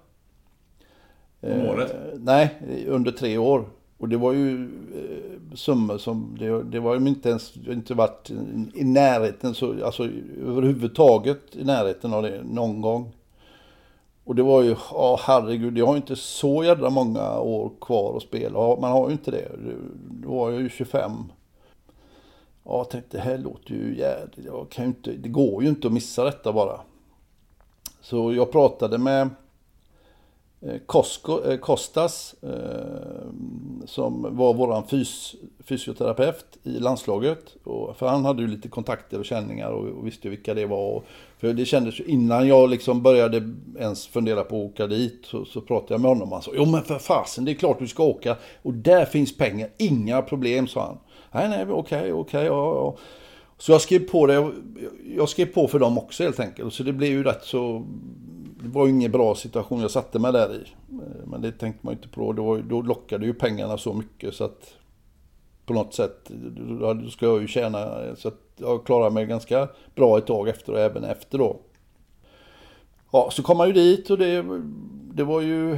Om året? Eh, nej, under tre år. Och det var ju eh, summor som, det, det var ju inte ens, inte varit i närheten, så, alltså överhuvudtaget i närheten av det någon gång. Och det var ju, ja herregud, jag har inte så jävla många år kvar att spela. Man har ju inte det. Då var jag ju 25. Ja, jag tänkte det här låter ju jävligt, jag kan ju inte, det går ju inte att missa detta bara. Så jag pratade med eh, Eh, Kostas, eh, eh, som var vår fys, fysioterapeut i landslaget. Och, för han hade ju lite kontakter och känningar och, och visste vilka det var. Och, för det kändes ju innan jag liksom började ens fundera på att åka dit så, så pratade jag med honom. Han sa, jo men för fasen det är klart du ska åka. Och där finns pengar, inga problem sa han. Nej, nej, okej, okej, okay, ja, ja. Så jag skrev på det, jag skrev på för dem också helt enkelt. Så det blev ju rätt så det var ju ingen bra situation jag satte mig där i. Eh, men det tänkte man ju inte på då. Då lockade ju pengarna så mycket så att på något sätt, då ska jag ju tjäna eh, så att jag klarade mig ganska bra ett tag efter och även efter då. Ja, så kom man ju dit och det, det var ju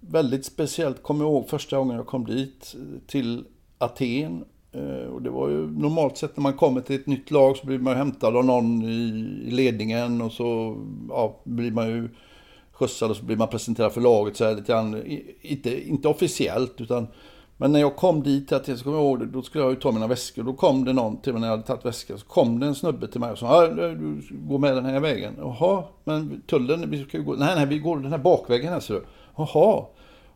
väldigt speciellt. Kommer jag ihåg första gången jag kom dit till Aten Eh, och det var ju normalt sett när man kommer till ett nytt lag så blir man hämtad av någon i ledningen och så ja, blir man ju skjutsad och så blir man presenterad för laget så här lite grann. Inte, inte officiellt utan men när jag kom dit, att jag kommer ihåg det, då skulle jag ju ta mina väskor. Då kom det någon till mig när jag hade tagit väskan. Så kom det en snubbe till mig och sa du går med den här vägen. Jaha, men tullen, vi ska ju gå. Nej, nej, vi går den här bakvägen här ser du. Jaha.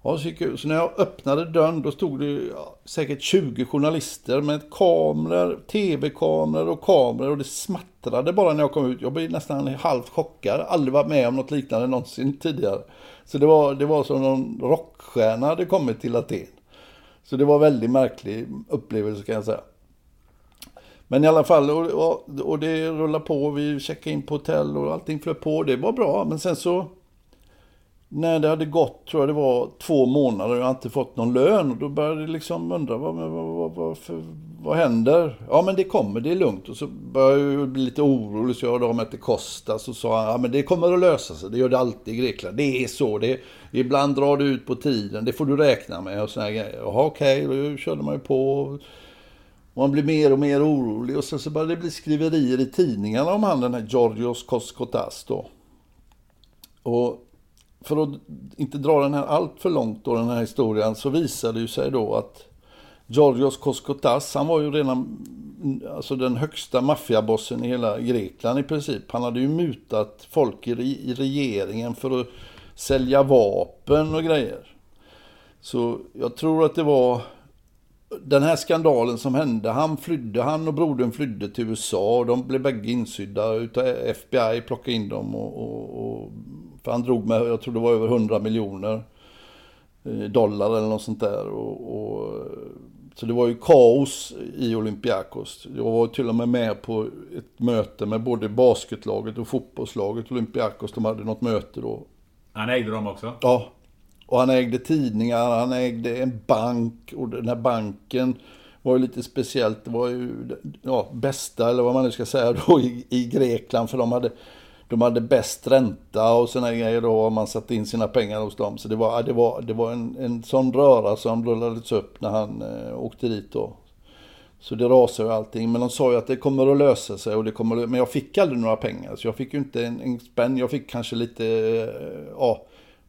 Ja, så, jag, så när jag öppnade dörren då stod det ja, säkert 20 journalister med kameror, tv-kameror och kameror och det smattrade bara när jag kom ut. Jag blev nästan halvt chockad. Aldrig varit med om något liknande någonsin tidigare. Så det var, det var som någon rockstjärna hade kommit till Aten. Så det var en väldigt märklig upplevelse kan jag säga. Men i alla fall, och, och, och det rullade på. Vi checkade in på hotell och allting flöt på. Det var bra, men sen så när det hade gått, tror jag det var, två månader och jag inte fått någon lön. Och då började jag liksom undra, vad, vad, vad, vad, vad händer? Ja men det kommer, det är lugnt. Och så började jag bli lite orolig, så jag hörde av mig till Kostas Så sa, ja men det kommer att lösa sig. Det gör det alltid i Grekland. Det är så. Det är, ibland drar det ut på tiden, det får du räkna med och såna grejer. Jaha okej, okay. då körde man ju på. Och man blir mer och mer orolig. Och sen så började det bli skriverier i tidningarna om han den här Georgios Koskotas då. Och för att inte dra den här allt för långt då, den här historien, så visade det ju sig då att Georgios Koskotas, han var ju redan alltså den högsta maffiabossen i hela Grekland i princip. Han hade ju mutat folk i, i regeringen för att sälja vapen och grejer. Så jag tror att det var den här skandalen som hände. Han flydde, han och brodern flydde till USA och de blev bägge insydda utav FBI, plockade in dem och, och, och för han drog med, jag tror det var över 100 miljoner eh, dollar eller något sånt där. Och, och, så det var ju kaos i Olympiakos. Jag var till och med med på ett möte med både basketlaget och fotbollslaget Olympiakos. De hade något möte då. Han ägde dem också? Ja. Och han ägde tidningar, han ägde en bank och den här banken var ju lite speciellt. Det var ju ja, bästa, eller vad man nu ska säga då, i, i Grekland. För de hade de hade bäst ränta och sådana grejer då, om man satte in sina pengar hos dem. Så det var, det var, det var en, en sån röra som rullades upp när han eh, åkte dit då. Så det rasade ju allting. Men de sa ju att det kommer att lösa sig. Och det kommer att, men jag fick aldrig några pengar. Så jag fick ju inte en, en spänn. Jag fick kanske lite, eh, ja,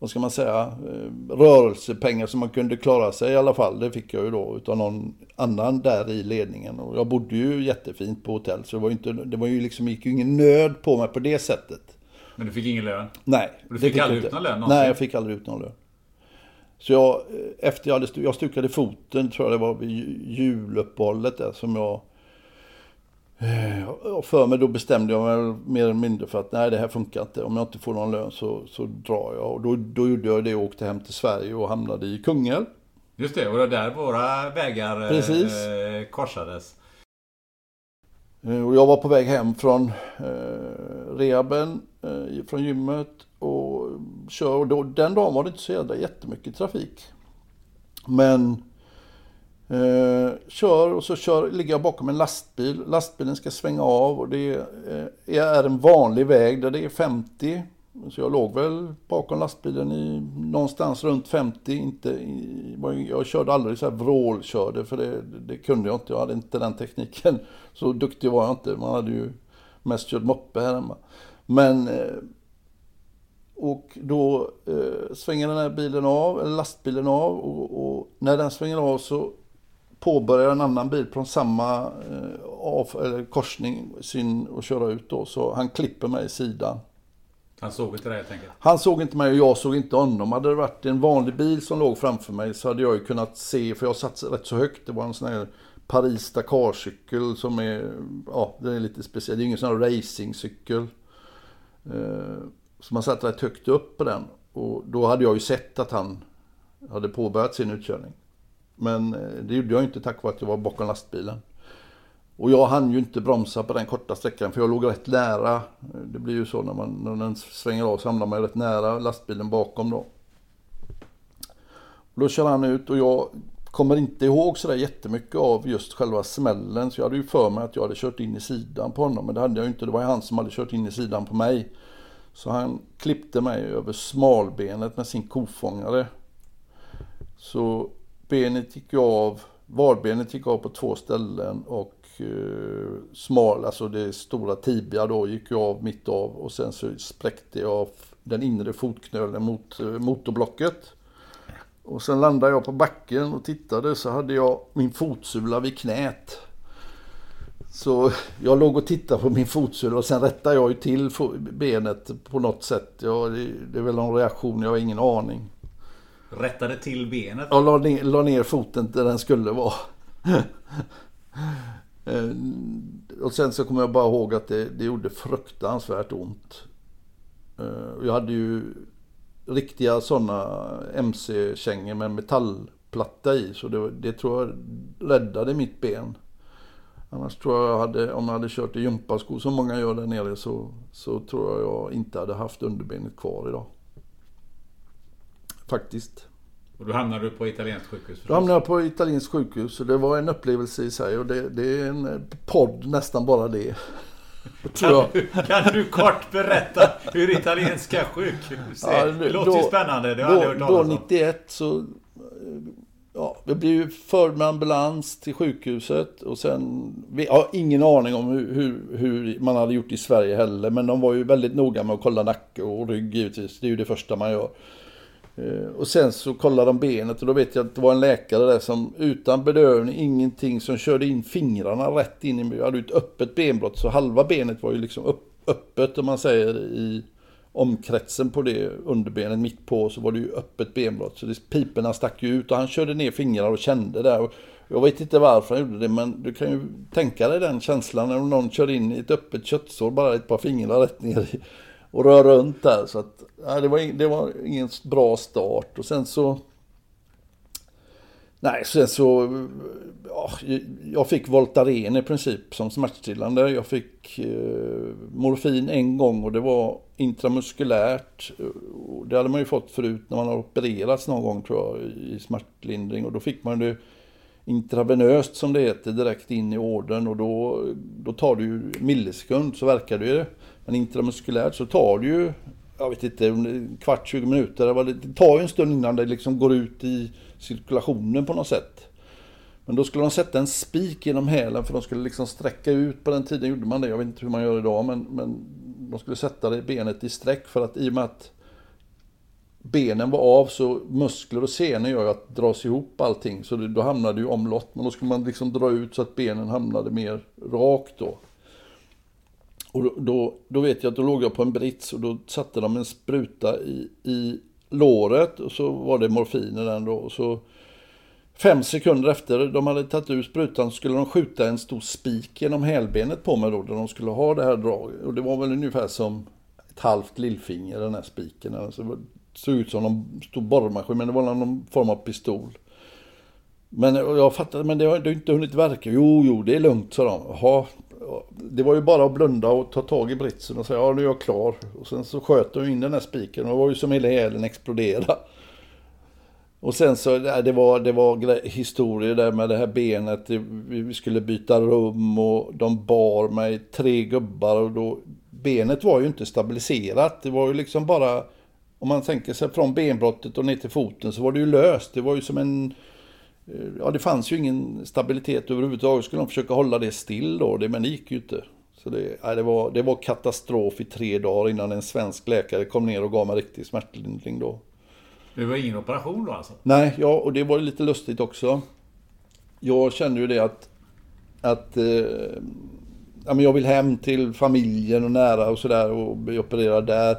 vad ska man säga, eh, rörelsepengar som man kunde klara sig i alla fall. Det fick jag ju då utav någon annan där i ledningen. Och jag bodde ju jättefint på hotell så det var ju, inte, det var ju liksom, gick ju ingen nöd på mig på det sättet. Men du fick ingen lön? Nej. Och du fick aldrig inte. ut någon lön någonsin? Nej, jag fick aldrig ut någon lön. Så jag, eh, efter jag hade jag stukade foten, tror jag det var vid ju- juluppehållet där som jag och för mig då bestämde jag mig mer eller mindre för att nej det här funkar inte. Om jag inte får någon lön så, så drar jag. Och då, då gjorde jag det och åkte hem till Sverige och hamnade i Kungälv. Just det, och det där våra vägar eh, Precis. eh, korsades. Eh, Och jag var på väg hem från eh, rehaben, eh, från gymmet och kör. Och då, den dagen var det inte så jävla jättemycket trafik. Men eh, kör och så kör, ligger jag bakom en lastbil. Lastbilen ska svänga av och det eh, är en vanlig väg där det är 50. Så jag låg väl bakom lastbilen i någonstans runt 50. Inte, i, jag körde aldrig så här vrålkörde för det, det kunde jag inte. Jag hade inte den tekniken. Så duktig var jag inte. Man hade ju mest kört moppe här hemma. Men eh, och då eh, svänger den här bilen av, eller lastbilen av och, och när den svänger av så påbörjar en annan bil från samma eh, av, eller korsning sin och köra ut då. Så han klipper mig i sidan. Han såg inte det helt enkelt. Han såg inte mig och jag såg inte honom. Hade det varit en vanlig bil som låg framför mig så hade jag ju kunnat se, för jag satt rätt så högt. Det var en sån här Paris Dakar-cykel som är, ja, den är lite speciell. Det är ingen sån här racingcykel. Eh, så man satt rätt högt upp på den. Och då hade jag ju sett att han hade påbörjat sin utkörning. Men eh, det gjorde jag inte tack vare att jag var bakom lastbilen. Och jag hann ju inte bromsa på den korta sträckan för jag låg rätt nära. Eh, det blir ju så när, man, när den svänger av så hamnar man ju rätt nära lastbilen bakom då. Och då kör han ut och jag kommer inte ihåg sådär jättemycket av just själva smällen. Så jag hade ju för mig att jag hade kört in i sidan på honom. Men det hade jag ju inte. Det var ju han som hade kört in i sidan på mig. Så han klippte mig över smalbenet med sin kofångare. Så benet gick ju av, varbenet gick av på två ställen och eh, smal, alltså det stora tibia då gick ju av mitt av och sen så spräckte jag den inre fotknölen mot eh, motorblocket. Och sen landade jag på backen och tittade så hade jag min fotsula vid knät. Så jag låg och tittade på min fotsula och sen rättade jag ju till benet på något sätt. Ja, det, det är väl någon reaktion, jag har ingen aning. Rättade till benet. Ja, la ner, la ner foten där den skulle vara. Eh, och sen så kommer jag bara ihåg att det, det gjorde fruktansvärt ont. Eh, jag hade ju riktiga sådana MC-kängor med metallplatta i. Så det, det tror jag räddade mitt ben. Annars tror jag, jag hade, om jag hade kört i gympaskor som många gör där nere så, så tror jag jag inte hade haft underbenet kvar idag. Faktiskt. Och då hamnade du på italienskt sjukhus Då förstås. hamnade jag på italienskt sjukhus och det var en upplevelse i sig och det, det är en eh, podd nästan bara det. [LAUGHS] Kan du, kan du kort berätta hur italienska sjukhus är? det låter ju spännande. Det har jag aldrig då, hört då talas om. 91 så... eh, Ja, vi blev förd med ambulans till sjukhuset och sen... Vi har ingen aning om hur, hur, hur man hade gjort i Sverige heller. Men de var ju väldigt noga med att kolla nacke och rygg givetvis. Det är ju det första man gör. Eh, och sen så kollade de benet och då vet jag att det var en läkare där som utan bedövning, ingenting, som körde in fingrarna rätt in i... Jag hade ju ett öppet benbrott så halva benet var ju liksom upp, öppet om man säger i omkretsen på det underbenet mitt på så var det ju öppet benbrott. Så det, piporna stack ju ut och han körde ner fingrar och kände där. Och jag vet inte varför han gjorde det men du kan ju tänka dig den känslan när någon kör in i ett öppet köttsår bara ett par fingrar rätt ner i och rör runt där. Så att, nej, det, var, in, det var ingen bra start. Och sen så... Nej, sen så... Ja, jag fick Voltaren i princip som smärtstillande. Jag fick eh, morfin en gång och det var intramuskulärt. Det hade man ju fått förut när man har opererats någon gång tror jag i smärtlindring. Och då fick man det intravenöst som det heter direkt in i ådern och då, då tar det ju millisekund så verkar det ju. Men intramuskulärt så tar det ju, jag vet inte, en kvart, 20 minuter. Det tar ju en stund innan det liksom går ut i cirkulationen på något sätt. Men då skulle de sätta en spik genom hälen för de skulle liksom sträcka ut. På den tiden gjorde man det, jag vet inte hur man gör idag. Men, men de skulle sätta det benet i sträck för att i och med att benen var av så muskler och senor gör ju att dras ihop allting. Så det, då hamnade det ju omlott. Men då skulle man liksom dra ut så att benen hamnade mer rakt då. Och då, då, då, vet jag att då låg jag på en brits och då satte de en spruta i, i låret och så var det morfin i den då. Och så fem sekunder efter de hade tagit ur sprutan skulle de skjuta en stor spik genom hälbenet på mig då, där de skulle ha det här draget. Och det var väl ungefär som ett halvt lillfinger den här spiken. Alltså, det såg ut som en stor borrmaskin, men det var någon form av pistol. Men jag fattade, men det har, det har inte hunnit verka. Jo, jo, det är lugnt, sa de. Jaha, det var ju bara att blunda och ta tag i britsen och säga ja nu är jag klar. Och sen så sköt de in den här spiken och det var ju som hela hälen exploderade. Och sen så, det var, det var historier där med det här benet, vi skulle byta rum och de bar mig tre gubbar och då, benet var ju inte stabiliserat. Det var ju liksom bara, om man tänker sig från benbrottet och ner till foten så var det ju löst. Det var ju som en ja, det fanns ju ingen stabilitet överhuvudtaget. Skulle de försöka hålla det still då, det, men det gick ju inte. Så det, ja, det, var, det var katastrof i tre dagar innan en svensk läkare kom ner och gav mig riktig smärtlindring då. Det var ingen operation då alltså? Nej, ja, och det var lite lustigt också. Jag kände ju det att, att eh, ja, men jag vill hem till familjen och nära och sådär och bli opererad där.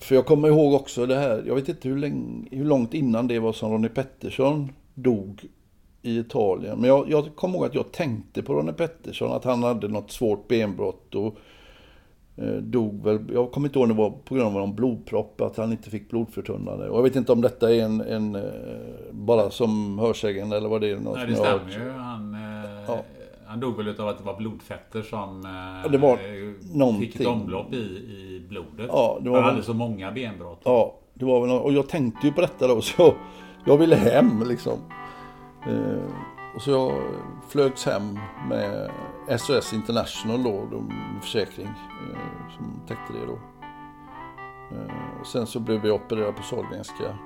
För jag kommer ihåg också det här, jag vet inte hur, länge, hur långt innan det var som Ronnie Pettersson dog i Italien. Men jag, jag kommer ihåg att jag tänkte på Ronnie Pettersson, att han hade något svårt benbrott och eh, dog väl, jag kommer inte ihåg om det var på grund av någon blodpropp, att han inte fick blodförtunnande. Och jag vet inte om detta är en, en eh, bara som hörsägen eller vad det är. Något Nej, det stämmer ju. Han, eh, ja. han dog väl av att det var blodfetter som ja, det var eh, fick ett omlopp i, i blodet. Ja, det var han hade så många benbrott. Ja, det var väl, och jag tänkte ju på detta då, så jag ville hem liksom. Eh, och så jag flögs hem med SOS International då, de försäkring eh, som täckte det då. Eh, och sen så blev jag opererad på Sahlgrenska.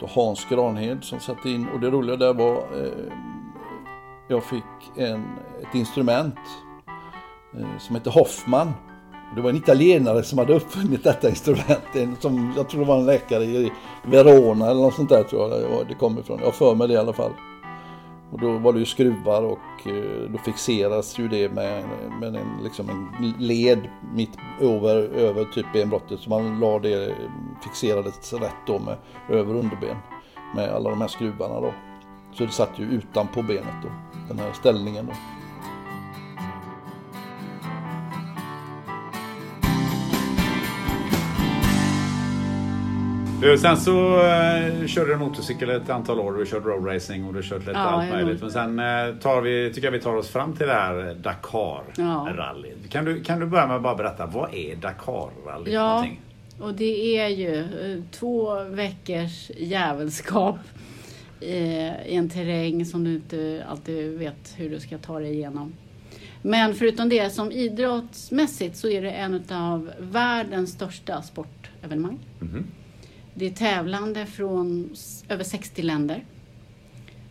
Då Hans Granhed som satte in och det roliga där var eh, jag fick en, ett instrument eh, som heter Hoffman. Det var en italienare som hade uppfunnit detta instrument. Som, jag tror det var en läkare i Verona eller något sånt där tror jag det kom ifrån. Jag för mig det i alla fall. Och då var det ju skruvar och eh, då fixeras ju det med, med en, liksom en led mitt över, över typ benbrottet. Så man la det, fixerades rätt då med över underben. Med alla de här skruvarna då. Så det satt ju utanpå benet då, den här ställningen då. Sen så uh, körde du motorcykel ett antal år. Du körde roadracing och du kört lite ja, allt möjligt. Men sen uh, tar vi, tycker jag vi tar oss fram till det här Dakar-rallyt. Ja. Kan, du, kan du börja med att bara berätta, vad är Dakar-rallyt? Ja, och det är ju uh, två veckors jävelskap i en terräng som du inte alltid vet hur du ska ta dig igenom. Men förutom det, som idrottsmässigt så är det en av världens största sportevenemang. Mm -hmm. Det är tävlande från över 60 länder.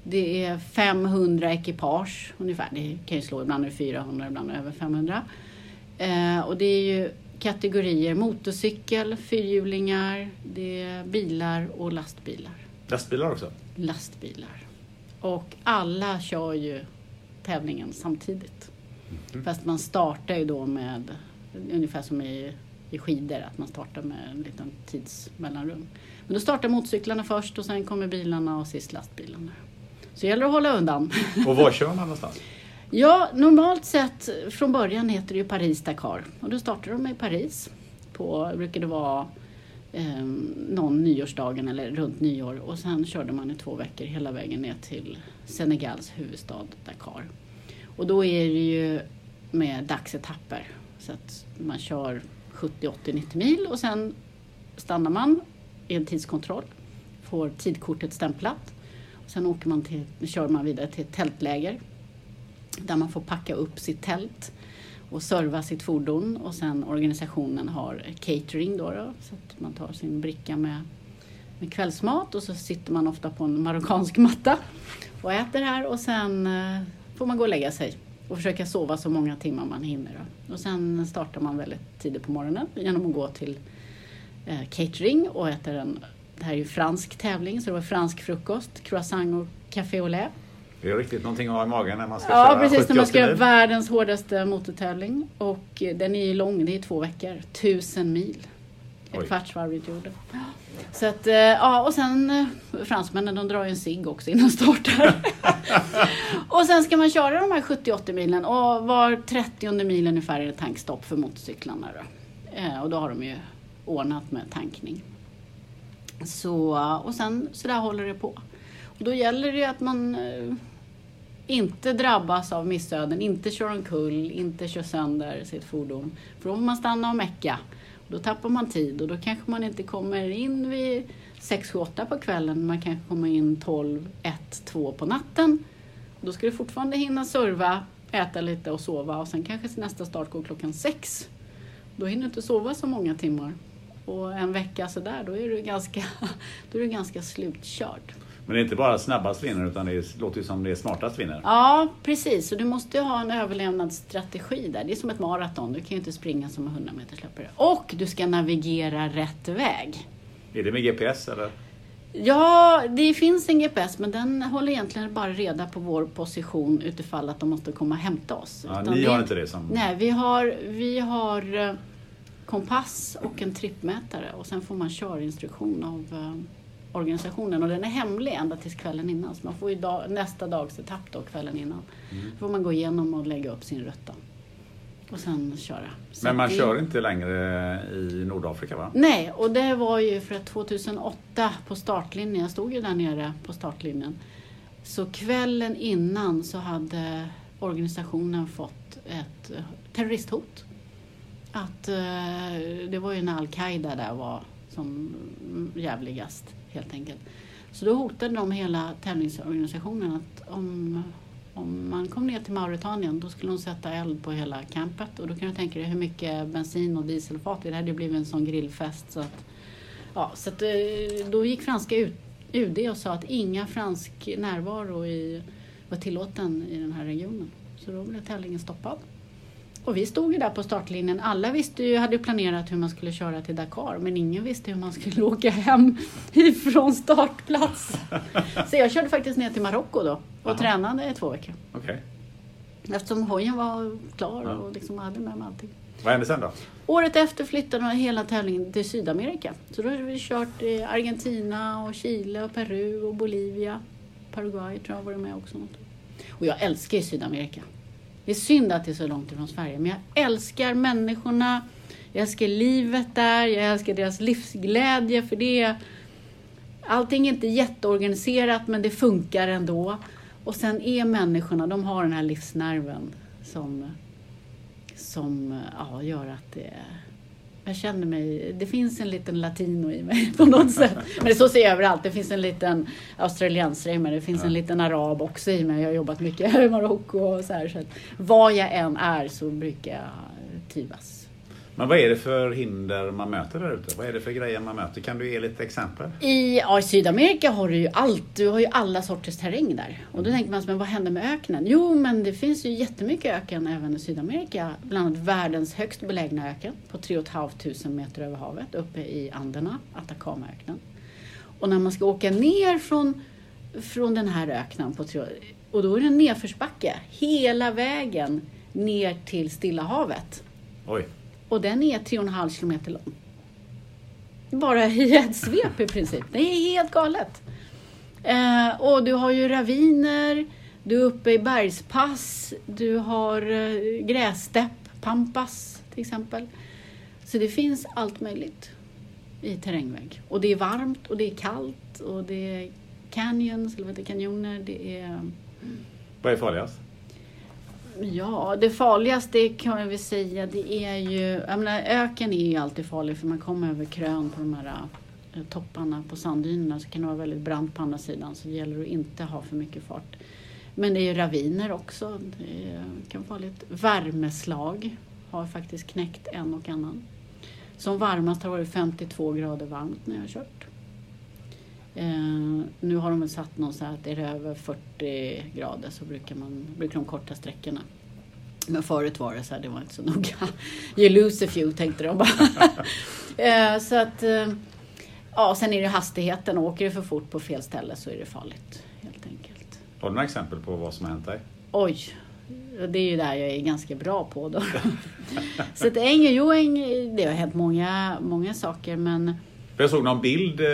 Det är 500 ekipage ungefär. Det kan ju slå ibland är 400, ibland över 500. Eh, och det är ju kategorier motorcykel, fyrhjulingar, det är bilar och lastbilar. Lastbilar också? Lastbilar. Och alla kör ju tävlingen samtidigt. Mm. Fast man startar ju då med ungefär som i i skidor, att man startar med en liten tidsmellanrum. Men då startar motorcyklarna först och sen kommer bilarna och sist lastbilarna. Så det gäller att hålla undan. [LAUGHS] Och var kör man någonstans? Ja, normalt sett från början heter det ju Paris-Dakar och då startar de i Paris. På, brukar det vara eh, någon nyårsdagen eller runt nyår och sen körde man i två veckor hela vägen ner till Senegals huvudstad Dakar. Och då är det ju med dagsetapper så att man kör 70, 80, 90 mil och sen stannar man i en tidskontroll, får tidkortet stämplat. Och sen åker man till, kör man vidare till ett tältläger där man får packa upp sitt tält och serva sitt fordon och sen organisationen har catering då, då så att man tar sin bricka med, med kvällsmat och så sitter man ofta på en marockansk matta och äter här och sen eh, får man gå och lägga sig och försöka sova så många timmar man hinner. Då. Och sen startar man väldigt tidigt på morgonen genom att gå till eh, catering och äter en, det här är ju fransk tävling så det var fransk frukost, croissant och café au lait. Det är riktigt någonting att ha i magen när man ska Ja köra precis, när man 70-80 ska göra världens hårdaste motortävling. Och eh, den är ju lång, det är två veckor. Tusen mil. Ett Oj. kvartsvarv runt jorden. Så att, eh, ja och sen eh, fransmännen de drar ju en cigg också innan startar. [LAUGHS] och sen ska man köra de här 70-80 milen och var 30 mil ungefär är det tankstopp för motorcyklarna. Då. Eh, och då har de ju ordnat med tankning. Så, och sen så där håller det på. Och då gäller det ju att man inte drabbas av missöden, inte kör omkull, inte kör sönder sitt fordon. För då får man stanna och mecka. Då tappar man tid och då kanske man inte kommer in vid 6-8 på kvällen. Man kanske kommer in 12, 1, 2 på natten. Då ska du fortfarande hinna serva, äta lite och sova och sen kanske nästa start går klockan 6. Då hinner du inte sova så många timmar. Och en vecka sådär, då är du ganska, [LAUGHS] då är du ganska slutkörd. Men det är inte bara snabbast vinner utan det låter ju som det är smartast vinner. Ja, precis. Och du måste ju ha en överlevnadsstrategi där. Det är som ett maraton. Du kan ju inte springa som en 100 meters löpare. Och du ska navigera rätt väg. Är det med GPS eller? Ja, det finns en GPS men den håller egentligen bara reda på vår position utifall att de måste komma och hämta oss. Ja, Utan ni har inte det som... Nej, vi har, vi har eh, kompass och en trippmätare och sen får man körinstruktion av eh, organisationen och den är hemlig ända tills kvällen innan. Så man får ju dag, nästa dags etapp då kvällen innan. Mm. Då får man gå igenom och lägga upp sin ruta. Och sen köra. Så Men man det- kör inte längre i Nordafrika va? Nej, och det var ju för att 2008 på startlinjen, jag stod ju där nere på startlinjen. Så kvällen innan så hade organisationen fått ett eh, terroristhot. Att eh, det var ju när Al-Qaida där var som jävligast helt enkelt. Så då hotade de hela tävlingsorganisationen att om, om man kom ner till Mauritanien då skulle de sätta eld på hela campet. Och då kan du tänka dig hur mycket bensin och dieselfat det hade blivit en sån grillfest. Så att, ja, så att, eh, då gick franska UD och sa att inga fransk närvaro i, var tillåten i den här regionen. Så då blev tävlingen stoppad. Och vi stod ju där på startlinjen. Alla visste ju, hade ju planerat hur man skulle köra till Dakar men ingen visste hur man skulle [LAUGHS] åka hem ifrån startplats. [LAUGHS] Så jag körde faktiskt ner till Marocko då och Aha. tränade i två veckor. Okej. Eftersom hojen var klar och liksom hade med mig allting. Vad hände sen då? Året efter flyttade de hela tävlingen till Sydamerika. Så då har vi kört i Argentina och Chile och Peru och Bolivia. Paraguay tror jag var med också. Något. Och jag älskar ju Sydamerika. Det är synd att det är så långt ifrån Sverige. Men jag älskar människorna. Jag älskar livet där. Jag älskar deras livsglädje. För det är... Allting är inte jätteorganiserat men det funkar ändå. Och sen är människorna, de har den här livsnerven som som ja, gör att det... Jag känner mig... Det finns en liten latino i mig på något [LAUGHS] sätt. Men det så ser jag överallt. Det finns en liten australiensare i mig. Det finns en liten arab också i mig. Jag har jobbat mycket i Marocko och så här. Så vad jag än är så brukar jag trivas. Men vad är det för hinder man möter där ute? Vad är det för grejer man möter? Kan du ge lite exempel? I, ja, I Sydamerika har du ju allt. Du har ju alla sorters terräng där. Och då tänker man, men vad händer med öknen? Jo, men det finns ju jättemycket öken även i Sydamerika. Bland annat världens högst belägna öken på 3 500 meter över havet uppe i Anderna, Atacamaöknen. Och när man ska åka ner från, från den här öknen på tre, och då är det en nedförsbacke hela vägen ner till Stilla havet. Oj. Och den är 3,5 kilometer lång. Bara i ett svep i princip. Det är helt galet. Eh, och du har ju raviner, du är uppe i bergspass, du har eh, pampas till exempel. Så det finns allt möjligt i terrängväg. Och det är varmt och det är kallt och det är canyons, eller vad heter kanjoner, det är Vad är farligast? Ja, det farligaste kan jag väl säga det är ju, jag menar öken är ju alltid farlig för man kommer över krön på de här eh, topparna på sanddynerna så kan det vara väldigt brant på andra sidan så det gäller att inte ha för mycket fart. Men det är ju raviner också, det kan vara farligt. Värmeslag har faktiskt knäckt en och annan. Som varmast har det varit 52 grader varmt när jag har kört. Eh, nu har de väl satt någon så här att är det över 40 grader så brukar, man, brukar de korta sträckorna. Men förut var det så här, det var inte så noga. [LAUGHS] You lose a few tänkte de bara. [LAUGHS] eh, så att, eh, ja sen är det hastigheten. Åker du för fort på fel ställe så är det farligt helt enkelt. Har du några exempel på vad som har hänt dig? Oj, det är ju där jag är ganska bra på då. [LAUGHS] så att äng, jo, äng, det har hänt många, många saker men Jag såg någon bild eh,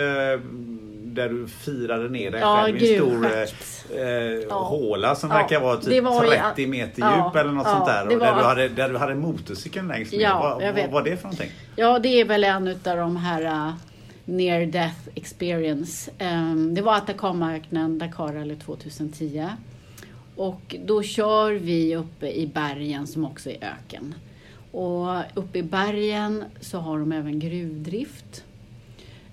där du firade ner dig Ja, själv i en stor eh, eh, Ja. håla som Ja, verkar vara typ var ju- 30 meter ja, djup eller något sånt där. Och där, var- du hade, där du hade motorcykeln längst ner. Ja, vad, vad var det för någonting? Ja, det är väl en utav de här uh, near death experience. Um, det var Atacama-öknen, Dakar Rally 2010. Och då kör vi uppe i bergen som också är öken. Och uppe i bergen så har de även gruvdrift.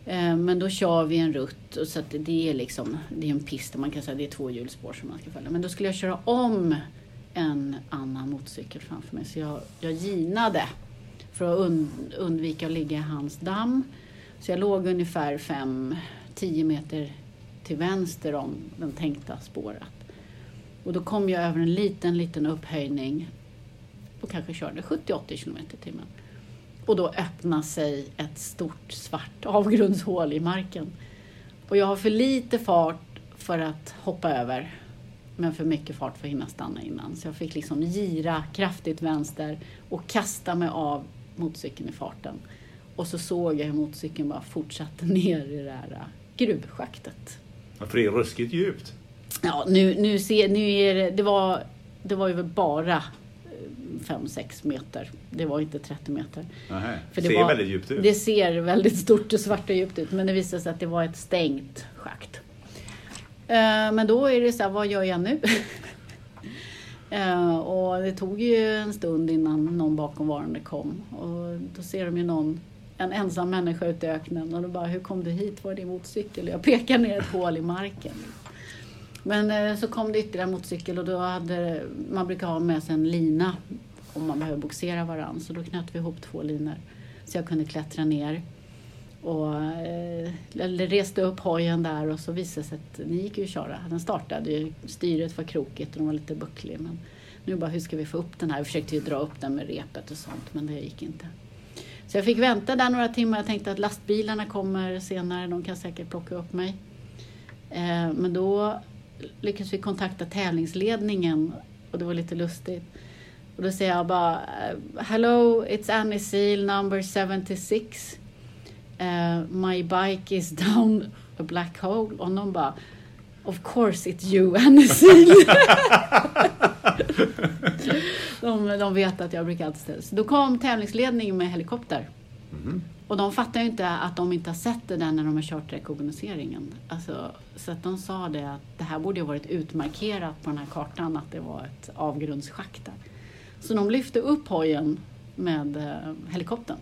Eh, men då kör vi en rutt så att det är liksom, det är en pist man kan säga det är två hjulspår som man ska följa. Men då skulle jag köra om en annan motorcykel framför mig så jag, jag ginade för att und, undvika att ligga i hans damm. Så jag låg ungefär 5-10 meter till vänster om den tänkta spåret. Och då kom jag över en liten, liten upphöjning och kanske körde 70-80 kilometer i timmen. Och då öppnar sig ett stort svart avgrundshål i marken. Och jag har för lite fart för att hoppa över. Men för mycket fart för att hinna stanna innan. Så jag fick liksom gira kraftigt vänster och kasta mig av motorcykeln i farten. Och så såg jag hur motorcykeln bara fortsatte [LAUGHS] ner i det här gruvschaktet. Ja, För det är ruskigt djupt. Ja, nu, nu, ser, nu är det, det var, det var ju bara 5-6 meter. Det var inte 30 meter. Nähä. För Ser det var, väldigt djupt ut. Det ser väldigt stort och svart och djupt ut. Men det visade sig att det var ett stängt schakt. Eh, Men då är det så här, vad gör jag nu? [LAUGHS] Eh, och det tog ju en stund innan någon bakomvarande kom. Och då ser de ju någon, en ensam människa ute i öknen. Och då bara, hur kom du hit? Var är din motorcykel? Jag pekar ner ett hål i marken. Men eh, så kom det ytterligare motorcykel och då hade man brukar ha med sig en lina om man behöver boxera varann. Så då knöt vi ihop två linor så jag kunde klättra ner. Och eh, reste upp hojen där och så visade det sig att den gick ju att köra. Den startade ju, styret var krokigt och den var lite bucklig. Men nu bara, hur ska vi få upp den här? Vi försökte ju dra upp den med repet och sånt men det gick inte. Så jag fick vänta där några timmar. Jag tänkte att lastbilarna kommer senare, de kan säkert plocka upp mig. Eh, men då lyckades vi kontakta tävlingsledningen och det var lite lustigt. Och då säger jag bara Hello, it's Annie Seal number 76. Uh, my bike is down a black hole. Och någon bara Of course it's you Annie Seal. [LAUGHS] de, de vet att jag brukar alltid ställa. Så då kom tävlingsledningen med helikopter. Och de fattar ju inte att de inte har sett det där när de har kört rekognoseringen. Alltså, så att de sa det att det här borde ha varit utmarkerat på den här kartan att det var ett avgrundsschakt där. Så de lyfte upp hojen med eh, helikoptern.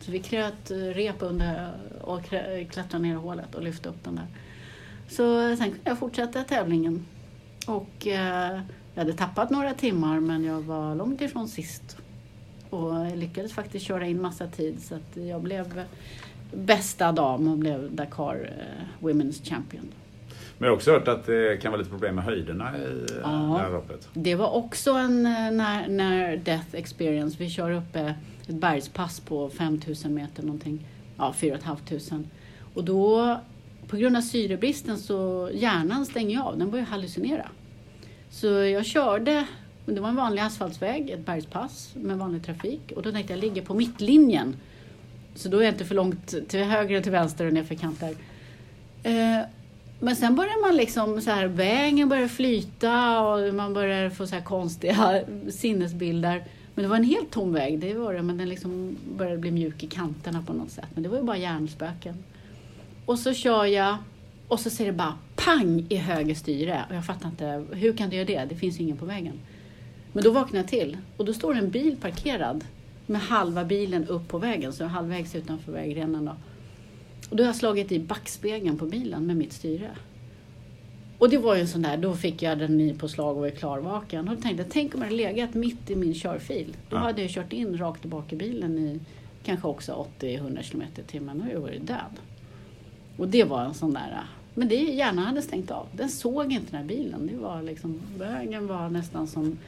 Så vi kröt eh, rep under och klättrade ner i hålet och lyfte upp den där. Så sen kunde jag fortsätta tävlingen. Och eh, jag hade tappat några timmar men jag var långt ifrån sist. Och jag lyckades faktiskt köra in massa tid så att jag blev bästa dam och blev Dakar eh, Women's Champion. Men jag har också hört att det kan vara lite problem med höjderna i Ja. det här loppet. Det var också en eh, när, när death experience. Vi kör upp eh, ett bergspass på 5000 meter någonting. Ja, 4 500. Och då på grund av syrebristen så hjärnan stänger av. Den börjar hallucinera. Så jag körde, det var en vanlig asfaltsväg, ett bergspass med vanlig trafik. Och då tänkte jag, jag ligger på mittlinjen. Så då är jag inte för långt till höger och till vänster och nerför kanter. Eh, men sen börjar man liksom så här, vägen börjar flyta och man börjar få så här konstiga [LAUGHS] sinnesbilder. Men det var en helt tom väg, det var det, men den liksom började bli mjuk i kanterna på något sätt. Men det var ju bara hjärnspöken. Och så kör jag och så ser det bara pang i höger styre. Och jag fattar inte, hur kan det göra det? Det finns ju ingen på vägen. Men då vaknar jag till och då står en bil parkerad med halva bilen upp på vägen, så halvvägs utanför vägrenen. Då. Och då har jag slagit i backspegeln på bilen med mitt styre. Och det var ju en sån där, då fick jag adrenalin på slag och var klarvaken. Och då tänkte jag, tänk om jag hade legat mitt i min körfil. Då Ja. hade jag kört in rakt tillbaka i bilen i kanske också 80-100 km i timmen. Då hade jag varit död. Och det var en sån där, men det hjärnan hade stängt av. Den såg inte den här bilen. Det var liksom, vägen var nästan som,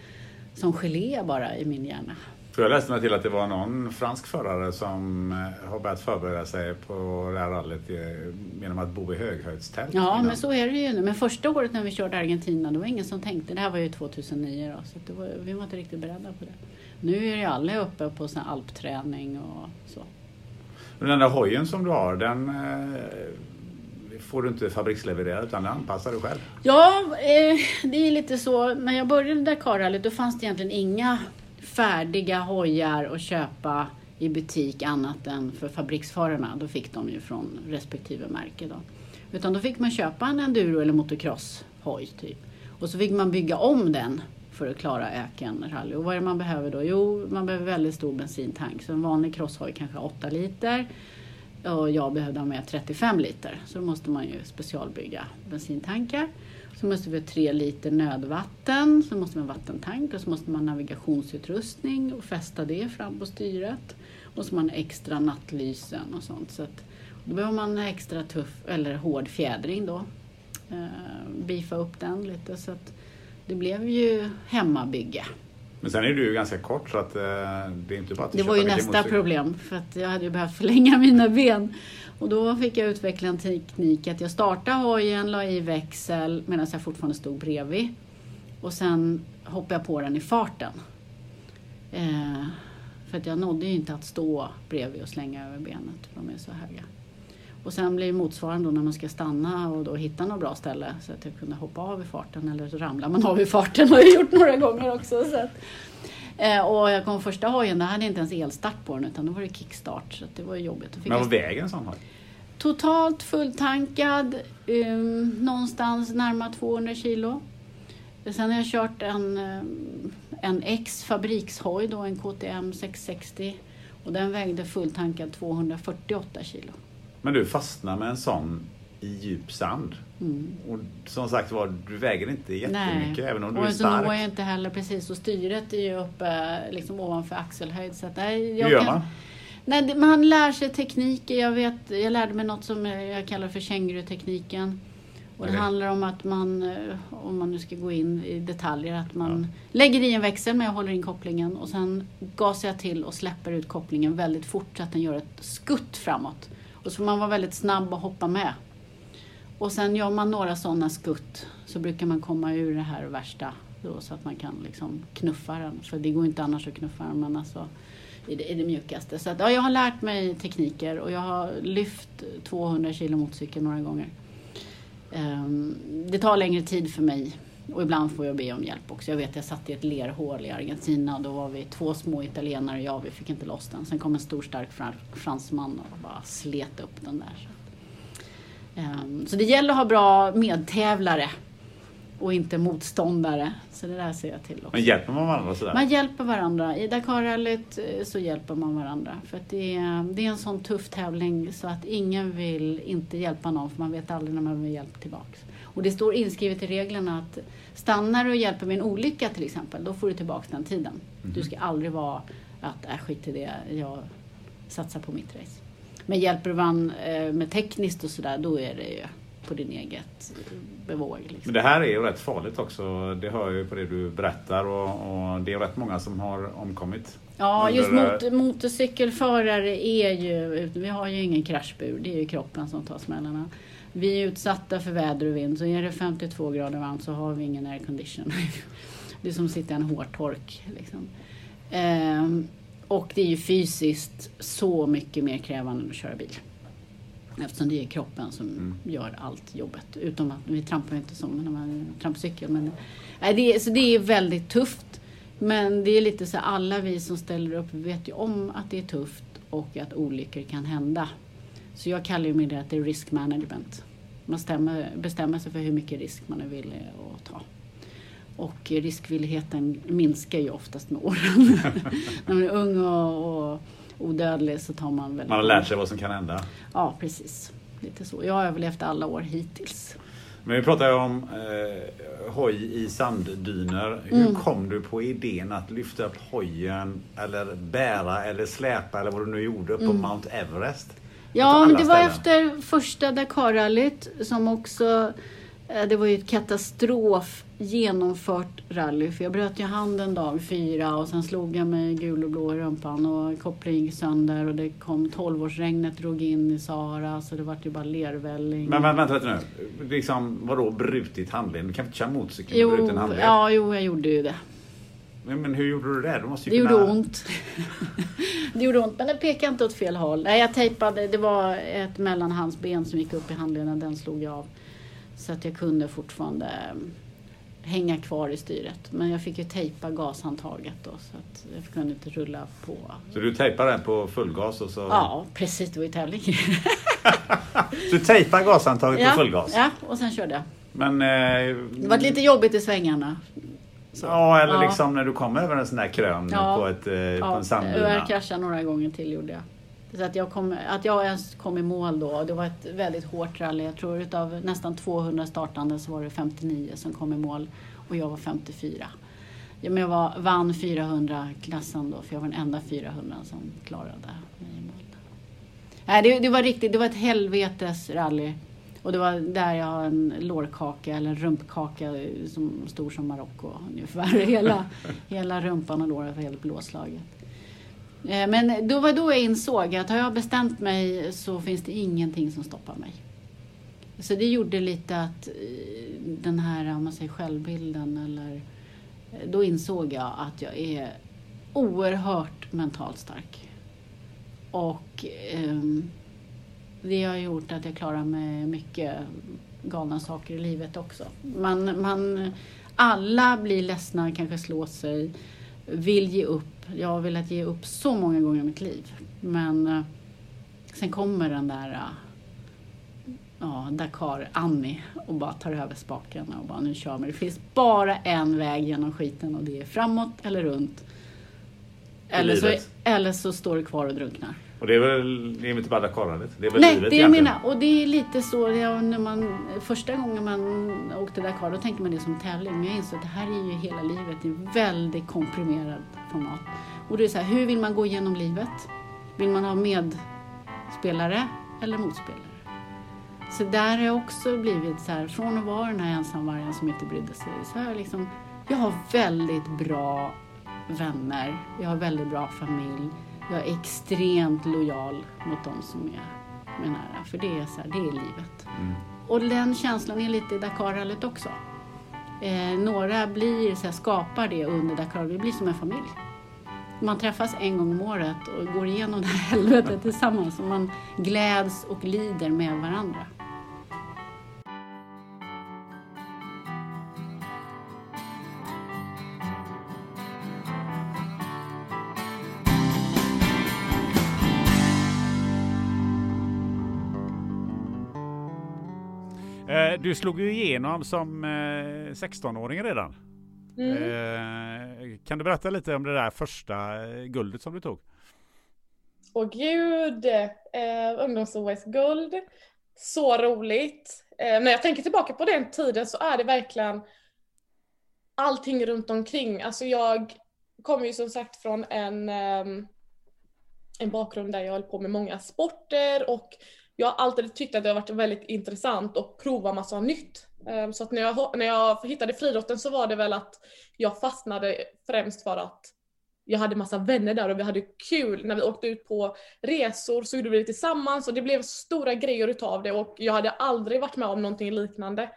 som gelé bara i min hjärna. För jag läste mig till att det var någon fransk förare som eh, har börjat förbereda sig på det här rallyt genom att bo i höghöjdstält. Ja, innan. men så är det ju nu. Men första året när vi körde Argentina, det var ingen som tänkte. Det här var ju 2009 då, så var, vi var inte riktigt beredda på det. Nu är ju alla uppe på sån alpträning och så. Men den där hojen som du har, den eh, får du inte fabrikslevererad utan den anpassar du själv. Ja, eh, det är lite så. När jag började Dakarrallyt då fanns det egentligen inga färdiga hojar att köpa i butik annat än för fabriksförarna. Då fick de ju från respektive märke. Då. Utan då fick man köpa en enduro eller motocross-hoj typ. Och så fick man bygga om den för att klara ökenrally. Och vad är det man behöver då? Jo, man behöver väldigt stor bensintank. Så en vanlig crosshoj kanske 8 liter. Och jag behövde ha med 35 liter. Så då måste man ju specialbygga bensintankar. Så måste vi ha 3 liter nödvatten. Så måste man ha vattentank och så måste man ha navigationsutrustning och fästa det fram på styret. Och så man extra nattlysen och sånt. Så att, då behöver man extra tuff eller hård fjädring då. Eh, beefa upp den lite så att det blev ju hemmabygge. Men sen är du ju ganska kort så att eh, det är inte bara att Det var ju nästa problem för att jag hade ju behövt förlänga mina ben. Och då fick jag utveckla en teknik att jag startade hojen, la i växel medan jag fortfarande stod bredvid. Och sen hoppade jag på den i farten. Eh, för att jag nådde ju inte att stå bredvid och slänga över benet, för de är så höga. Och sen blir motsvarande då när man ska stanna och då hitta något bra ställe så att jag kunde hoppa av i farten eller så ramlar man av i farten har jag gjort några gånger också. Så att, och jag kom första hojen, där hade inte ens elstart på den utan då var det kickstart så det var jobbigt. Men vad väger en sån hoj? Totalt fulltankad, um, någonstans närmare 200 kilo. Sen har jag kört en, um, en X fabrikshoj, då, en KTM 660. Och den vägde fulltankad 248 kilo. Men du fastnar med en sån i djup sand. Och som sagt var, du väger inte jättemycket även om du är och så når jag stark. inte heller precis. Och styret är ju uppe liksom ovanför axelhöjd. Så att, nej, Hur jag gör kan- man? Nej, man lär sig tekniker. Jag, vet, jag lärde mig något som jag kallar för kängurutekniken. Och det Okej. handlar om att man, eh, om man nu ska gå in i detaljer, att man lägger i en växel men jag håller in kopplingen och sen gasar jag till och släpper ut kopplingen väldigt fort så att den gör ett skutt framåt. Och så får man vara väldigt snabb och hoppa med. Och sen gör man några sådana skutt så brukar man komma ur det här värsta då, så att man kan liksom knuffa den. För det går inte annars att knuffa den men alltså i det, i det mjukaste. Så att, ja, jag har lärt mig tekniker och jag har lyft 200 kilo motorcykel några gånger. Um, det tar längre tid för mig och ibland får jag be om hjälp också. Jag vet jag satt i ett lerhål i Argentina och då var vi två små italienare och jag, vi fick inte loss den. Sen kom en stor stark fransman och bara slet upp den där. Så, ehm, så det gäller att ha bra medtävlare och inte motståndare. Så det där ser jag till också. Men hjälper man varandra sådär? Man hjälper varandra. I Dakarrallyt eh, så hjälper man varandra. För det, är, det är en sån tuff tävling så att ingen vill inte hjälpa någon för man vet aldrig när man vill hjälp tillbaks. Och det står inskrivet i reglerna att stannar du och hjälper med en olycka till exempel, då får du tillbaks den tiden. Du ska aldrig vara att, äh, skit i det, jag satsar på mitt race. Men hjälper du varandra eh, med tekniskt och sådär, då är det ju på din eget bevåg. Liksom. Men det här är ju rätt farligt också. Det hör jag ju på det du berättar och, och det är rätt många som har omkommit. Ja, just mot, motorcykelförare är ju, vi har ju ingen kraschbur, det är ju kroppen som tar smällarna. Vi är utsatta för väder och vind, så är det 52 grader varmt så har vi ingen aircondition. [LAUGHS] Det är som att sitta i en hårtork. Liksom. Och det är ju fysiskt så mycket mer krävande än att köra bil. Eftersom det är kroppen som gör allt jobbet. Utom att vi trampar inte som när man trampar cykel. Men, nej, det, är, så det är väldigt tufft. Men det är lite så alla vi som ställer upp vet ju om att det är tufft och att olyckor kan hända. Så jag kallar ju med det att det är risk management. Man stämmer, bestämmer sig för hur mycket risk man är villig att ta. Och riskvilligheten minskar ju oftast med åren. [LAUGHS] När man är ung och, och odödlig så tar man väldigt Man har lärt sig vad som kan hända. Ja, precis. Lite så. Jag har överlevt alla år hittills. Men vi pratar ju om eh, hoj i sanddyner. Hur Mm. kom du på idén att lyfta upp hojen eller bära eller släpa eller vad du nu gjorde på Mount Everest? Mm. Ja, men det var ställen. efter första Dakarrallyt som också Det var ju ett katastrof genomfört rally. För jag bröt ju handen dag fyra och sen slog jag mig gul och blå i rumpan och kopplingen gick sönder och det kom 12-årsregnet drog in i Sahara så det vart ju bara lervälling. Men, men vänta lite nu. Liksom, vadå brutit handleden? Du kan inte köra motorcykel med bruten handled? ja, jo, jag gjorde ju det. Men, men hur gjorde du det? Du måste Det ju gjorde kunna... ont. [LAUGHS] det gjorde ont, men det pekade inte åt fel håll. Nej, jag tejpade, det var ett mellanhandsben som gick upp i handleden, den slog jag av. Så att jag kunde fortfarande hänga kvar i styret. Men jag fick ju tejpa gashandtaget då, så att jag kunde inte rulla på. Så du tejpade den på full gas och så... Ja, precis, det var ju tävling. [LAUGHS] Du tejpade gashandtaget ja, på full gas? ja, och sen körde jag. Men... Eh, Det var lite jobbigt i svängarna. Ja, eller Ja. liksom när du kom över en sån där krön Ja. på, ett, eh, på Ja, en sandlina. jag kraschade några gånger till gjorde jag. Så att jag, kom, att jag ens kom i mål då, det var ett väldigt hårt rally. Jag tror utav nästan 200 startande så var det 59 som kom i mål och jag var 54. Ja, men jag var, vann 400-klassen då, för jag var den enda 400 som klarade mig i mål. Nej, det, det var riktigt, det var ett helvetes rally. Och det var där jag har en lårkaka eller en rumpkaka som stor som Marocko ungefär. [LAUGHS] Hela, hela rumpan och låret var helt blåslaget. Eh, men då var då jag insåg att har jag bestämt mig så finns det ingenting som stoppar mig. Så det gjorde lite att eh, den här, om man säger självbilden eller eh, då insåg jag att jag är oerhört mentalt stark. Och eh, det har gjort att jag klarar mig mycket galna saker i livet också. Man, man, alla blir ledsna, kanske slår sig, vill ge upp. Jag har velat ge upp så många gånger i mitt liv. Men eh, sen kommer den där eh, ja, Dakar-Annie och bara tar över spaken och bara nu kör vi. Det finns bara en väg genom skiten och det är framåt eller runt. Eller så, eller så står du kvar och drunknar. Och det är väl, det är inte bara Dakarandet? Det är väl Nej, livet det är menar. Och det är lite så, när man, första gången man åkte Dakar då tänker man det som tävling. Men jag insåg att det här är ju hela livet i väldigt komprimerad format. Och det är så här, hur vill man gå igenom livet? Vill man ha medspelare eller motspelare? Så där har jag också blivit så här, från att vara den här ensamvargen som inte brydde sig, så har jag liksom, jag har väldigt bra vänner, jag har väldigt bra familj, jag är extremt lojal mot de som är mig nära, för det är så här, det är livet. Och den känslan är lite i Dakarrallyt också. Eh, några blir, så här, skapar det under Dakar, vi blir som en familj. Man träffas en gång om året och går igenom det här [LAUGHS] helvetet tillsammans och man gläds och lider med varandra. Eh, Du slog ju igenom som eh, 16-åring redan. Mm. Eh, Kan du berätta lite om det där första eh, guldet som du tog? Åh gud, eh, ungdoms-OS-guld. Så roligt. Eh, när jag tänker tillbaka på den tiden så är det verkligen allting runt omkring. Alltså jag kommer ju som sagt från en, ehm, en bakgrund där jag höll på med många sporter och jag har alltid tyckt att det har varit väldigt intressant att prova massa nytt. Ehm, så att när jag, när jag hittade friidrotten så var det väl att jag fastnade främst för att jag hade massa vänner där och vi hade kul. När vi åkte ut på resor så gjorde vi det tillsammans och det blev stora grejer utav det och jag hade aldrig varit med om någonting liknande.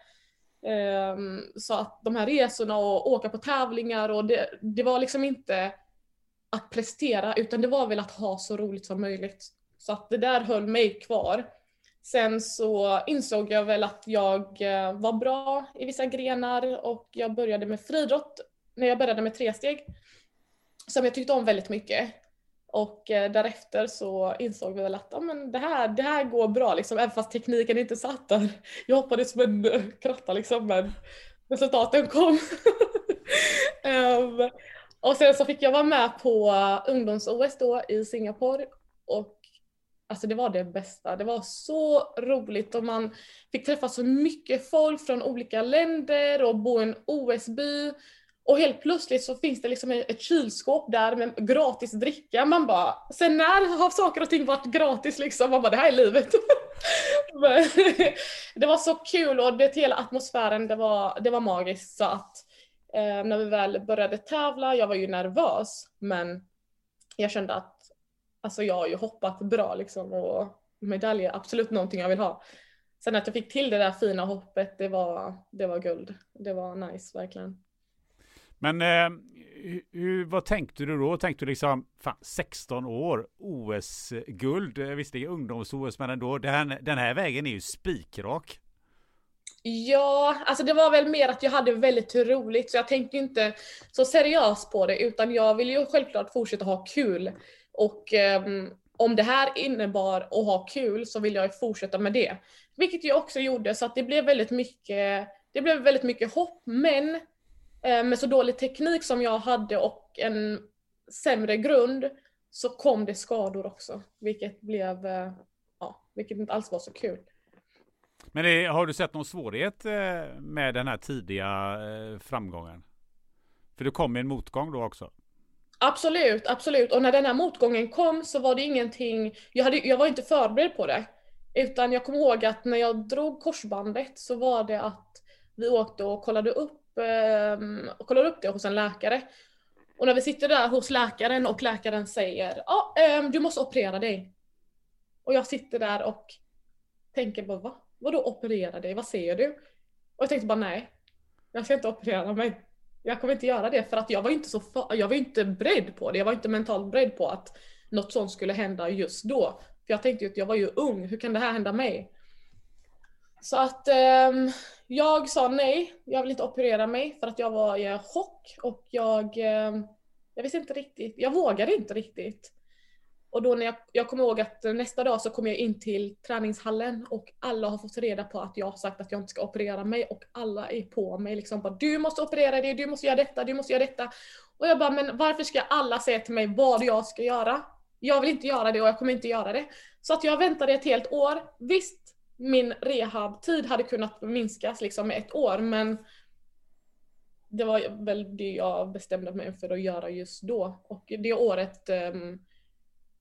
Ehm, så att de här resorna och åka på tävlingar och det, det var liksom inte att prestera utan det var väl att ha så roligt som möjligt. Så att det där höll mig kvar. Sen så insåg jag väl att jag eh, var bra i vissa grenar och jag började med friidrott när jag började med tresteg. Som jag tyckte om väldigt mycket. Och eh, därefter så insåg vi väl att ja, men det, här, det här går bra liksom, även fast tekniken inte satt där. Jag hoppade som en eh, kratta liksom men resultaten kom. um, [LAUGHS] och sen så fick jag vara med på ungdoms-OS då i Singapore och Alltså det var det bästa. Det var så roligt och man fick träffa så mycket folk från olika länder och bo i en OS-by. Och helt plötsligt så finns det liksom ett kylskåp där med gratis dricka. Man bara, sen när har saker och ting varit gratis liksom? Man bara, det här är livet. [LAUGHS] det var så kul och det hela atmosfären, det var, det var magiskt. Så att eh, när vi väl började tävla, jag var ju nervös, men jag kände att alltså jag har ju hoppat bra liksom och medaljer är absolut någonting jag vill ha. Sen att jag fick till det där fina hoppet, det var, det var guld. Det var nice, verkligen. Men eh, hur, vad tänkte du då? Tänkte du liksom, fan, 16 år, OS-guld, eh, visst det är ungdoms-OS, men ändå, den, den här vägen är ju spikrak. Ja, alltså det var väl mer att jag hade väldigt roligt, så jag tänkte inte så seriöst på det, utan jag vill ju självklart fortsätta ha kul. Och um, om det här innebar att ha kul så vill jag fortsätta med det. Vilket jag också gjorde, så att det blev väldigt mycket, det blev väldigt mycket hopp, men eh, med så dålig teknik som jag hade och en sämre grund så kom det skador också, vilket blev, eh, ja, vilket inte alls var så kul. Men det, har du sett någon svårighet eh, med den här tidiga eh, framgången? För det kom en motgång då också? Absolut, absolut. Och när den här motgången kom så var det ingenting, jag, hade, jag var inte förberedd på det. Utan jag kommer ihåg att när jag drog korsbandet så var det att vi åkte och kollade upp, eh, kollade upp det hos en läkare. Och när vi sitter där hos läkaren och läkaren säger ja, ah, eh, du måste operera dig. Och jag sitter där och tänker bara va? Vadå operera dig? Vad säger du? Och jag tänkte bara nej, jag ska inte operera mig. Jag kommer inte göra det för att jag var inte så jag var inte beredd på det. Jag var inte mentalt beredd på att något sånt skulle hända just då. För jag tänkte ju att jag var ju ung, hur kan det här hända mig? Så att eh, jag sa nej, jag vill inte operera mig för att jag var i chock och jag, eh, jag visste inte riktigt, jag vågade inte riktigt. Och då när jag, jag kommer ihåg att nästa dag så kommer jag in till träningshallen och alla har fått reda på att jag har sagt att jag inte ska operera mig och alla är på mig liksom bara du måste operera dig, du måste göra detta, du måste göra detta. Och jag bara men varför ska alla säga till mig vad jag ska göra? Jag vill inte göra det och jag kommer inte göra det. Så att jag väntade ett helt år. Visst, min rehabtid hade kunnat minskas liksom med ett år men det var väl det jag bestämde mig för att göra just då. Och det året um,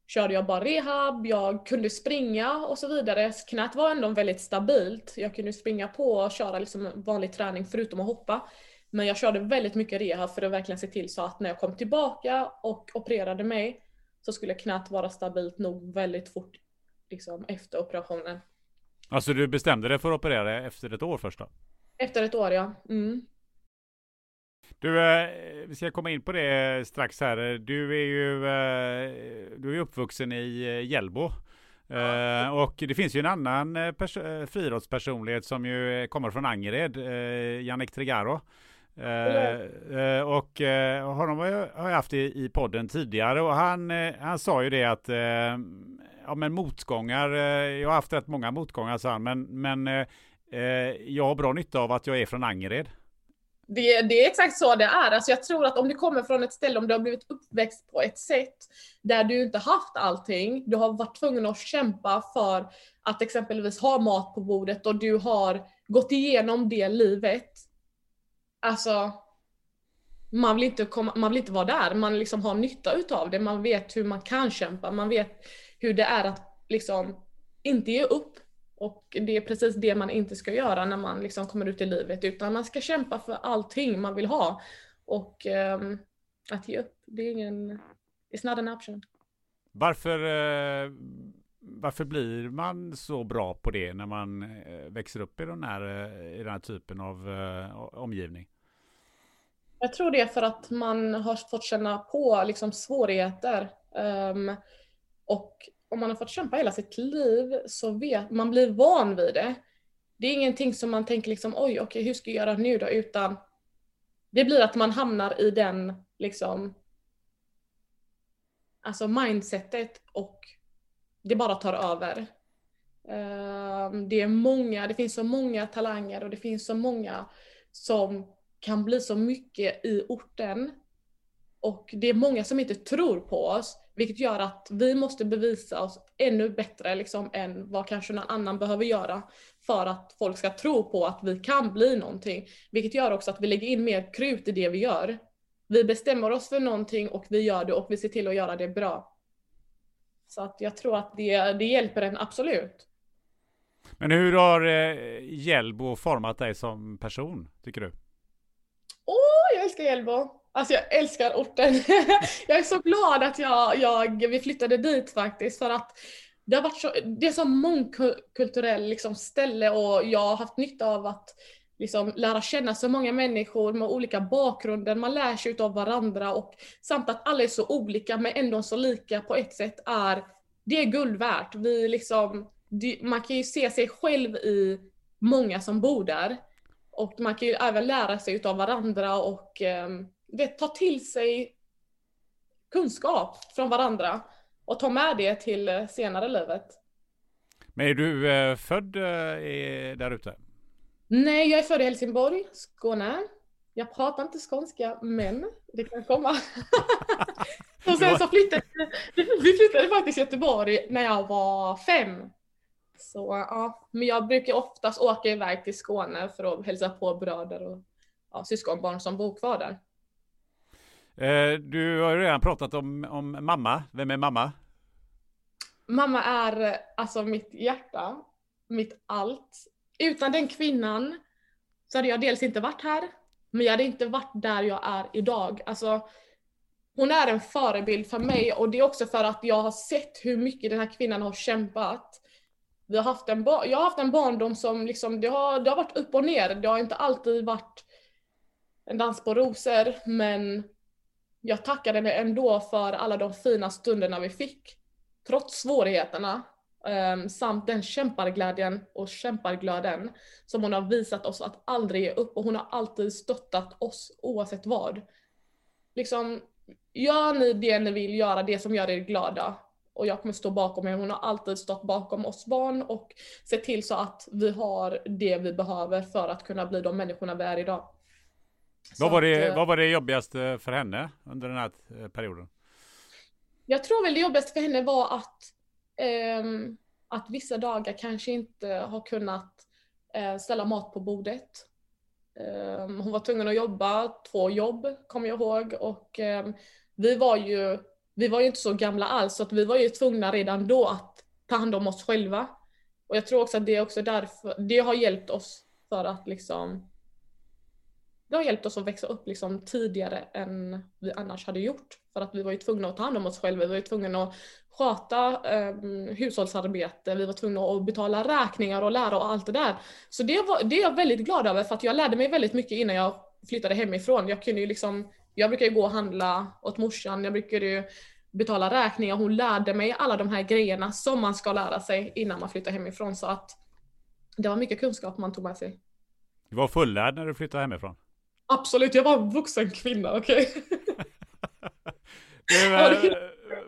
körde jag bara rehab, jag kunde springa och så vidare. Knät var ändå väldigt stabilt. Jag kunde springa på och köra liksom vanlig träning förutom att hoppa. Men jag körde väldigt mycket rehab för att verkligen se till så att när jag kom tillbaka och opererade mig så skulle knät vara stabilt nog väldigt fort liksom, efter operationen. Alltså du bestämde dig för att operera efter ett år först då? Efter ett år ja. Mm. Du, eh, vi ska komma in på det strax här. Du är ju eh, du är uppvuxen i eh, Hjällbo. Uh, och det finns ju en annan pers- friidrottspersonlighet som ju kommer från Angered, Jannik Trigaro. Uh, och honom har jag, haft i, i podden tidigare och han, han sa ju det att ja, men motgångar, jag har haft rätt många motgångar sa han, men, men jag har bra nytta av att jag är från Angered. Det, det, är exakt så det är. Alltså jag tror att om du kommer från ett ställe, om du har blivit uppväxt på ett sätt där du inte haft allting, du har varit tvungen att kämpa för att exempelvis ha mat på bordet och du har gått igenom det livet. Alltså, man vill inte, komma, man vill inte vara där, man liksom har nytta utav det, man vet hur man kan kämpa, man vet hur det är att liksom inte ge upp, och det är precis det man inte ska göra när man liksom kommer ut i livet utan man ska kämpa för allting man vill ha. Och um, att ge upp, det är ingen, it's not an option. Varför, uh, varför blir man så bra på det när man uh, växer upp i den här, uh, i den här typen av omgivning? Jag tror det är för att man har fått känna på liksom svårigheter. Um, och om man har fått kämpa hela sitt liv så vet man blir van vid det. Det är ingenting som man tänker liksom oj okej okay, hur ska jag göra nu då utan det blir att man hamnar i den liksom alltså mindsetet och det bara tar över. Ehm, det är många, det finns så många talanger och det finns så många som kan bli så mycket i orten. Och det är många som inte tror på oss vilket gör att vi måste bevisa oss ännu bättre liksom, än vad kanske någon annan behöver göra för att folk ska tro på att vi kan bli någonting. Vilket gör också att vi lägger in mer krut i det vi gör. Vi bestämmer oss för någonting och vi gör det och vi ser till att göra det bra. Så att jag tror att det, det hjälper en absolut. Men hur har eh, Hjällbo format dig som person, tycker du? Åh, oh, jag älskar Hjällbo! Alltså jag älskar orten. [LAUGHS] jag är så glad att jag, jag, vi flyttade dit faktiskt för att det har varit så, det är så mångkulturell liksom ställe och jag har haft nytta av att liksom lära känna så många människor med olika bakgrunder, man lär sig av varandra och samt att alla är så olika men ändå så lika på ett sätt är, det är guld värt. Vi liksom, man kan ju se sig själv i många som bor där. Och man kan ju även lära sig av varandra och um, vet, ta till sig kunskap från varandra och ta med det till eh, senare livet. Men är du eh, född eh, där ute? Nej, jag är född i Helsingborg, Skåne. Jag pratar inte skånska, men det kan komma. [LAUGHS] och sen så flyttade vi flyttade faktiskt till Göteborg när jag var fem. Så ja, men jag brukar oftast åka iväg till Skåne för att hälsa på bröder och ja, syskonbarn som bor kvar där. Eh, du har ju redan pratat om, om mamma. Vem är mamma? Mamma är eh, alltså mitt hjärta, mitt allt. Utan den kvinnan så hade jag dels inte varit här, men jag hade inte varit där jag är idag. Alltså, hon är en förebild för mig och det är också för att jag har sett hur mycket den här kvinnan har kämpat. Vi har haft en jag har haft en barndom som liksom, det har, det har varit upp och ner. Det har inte alltid varit en dans på rosor, men jag tackar henne ändå för alla de fina stunderna vi fick. Trots svårigheterna. Ehm, samt den kämparglädjen och kämparglöden som hon har visat oss att aldrig ge upp och hon har alltid stöttat oss oavsett vad. Liksom, gör ni det ni vill göra, det som gör er glada. Och jag kommer stå bakom er. Hon har alltid stått bakom oss barn och sett till så att vi har det vi behöver för att kunna bli de människorna vi är idag. Vad var, det, att, vad var det jobbigaste för henne under den här eh, perioden? Jag tror väl det jobbigaste för henne var att, eh, att vissa dagar kanske inte har kunnat eh, ställa mat på bordet. Eh, hon var tvungen att jobba två jobb, kommer jag ihåg. Och ehm, vi var ju vi var ju inte så gamla alls, så att vi var ju tvungna redan då att ta hand om oss själva. Och jag tror också att det är också därför, det har hjälpt oss för att liksom det har hjälpt oss att växa upp liksom tidigare än vi annars hade gjort. För att vi var ju tvungna att ta hand om oss själva, vi var ju tvungna att sköta eh, hushållsarbete, vi var tvungna att betala räkningar och lära och allt det där. Så det, var, det är jag väldigt glad över för att jag lärde mig väldigt mycket innan jag flyttade hemifrån. Jag kunde ju liksom, jag brukade ju gå och handla åt morsan, jag brukade ju betala räkningar, hon lärde mig alla de här grejerna som man ska lära sig innan man flyttar hemifrån. Så att det var mycket kunskap man tog med sig. Du var fullärd när du flyttade hemifrån? Absolut, jag var en vuxen kvinna, okej? Okay? eh,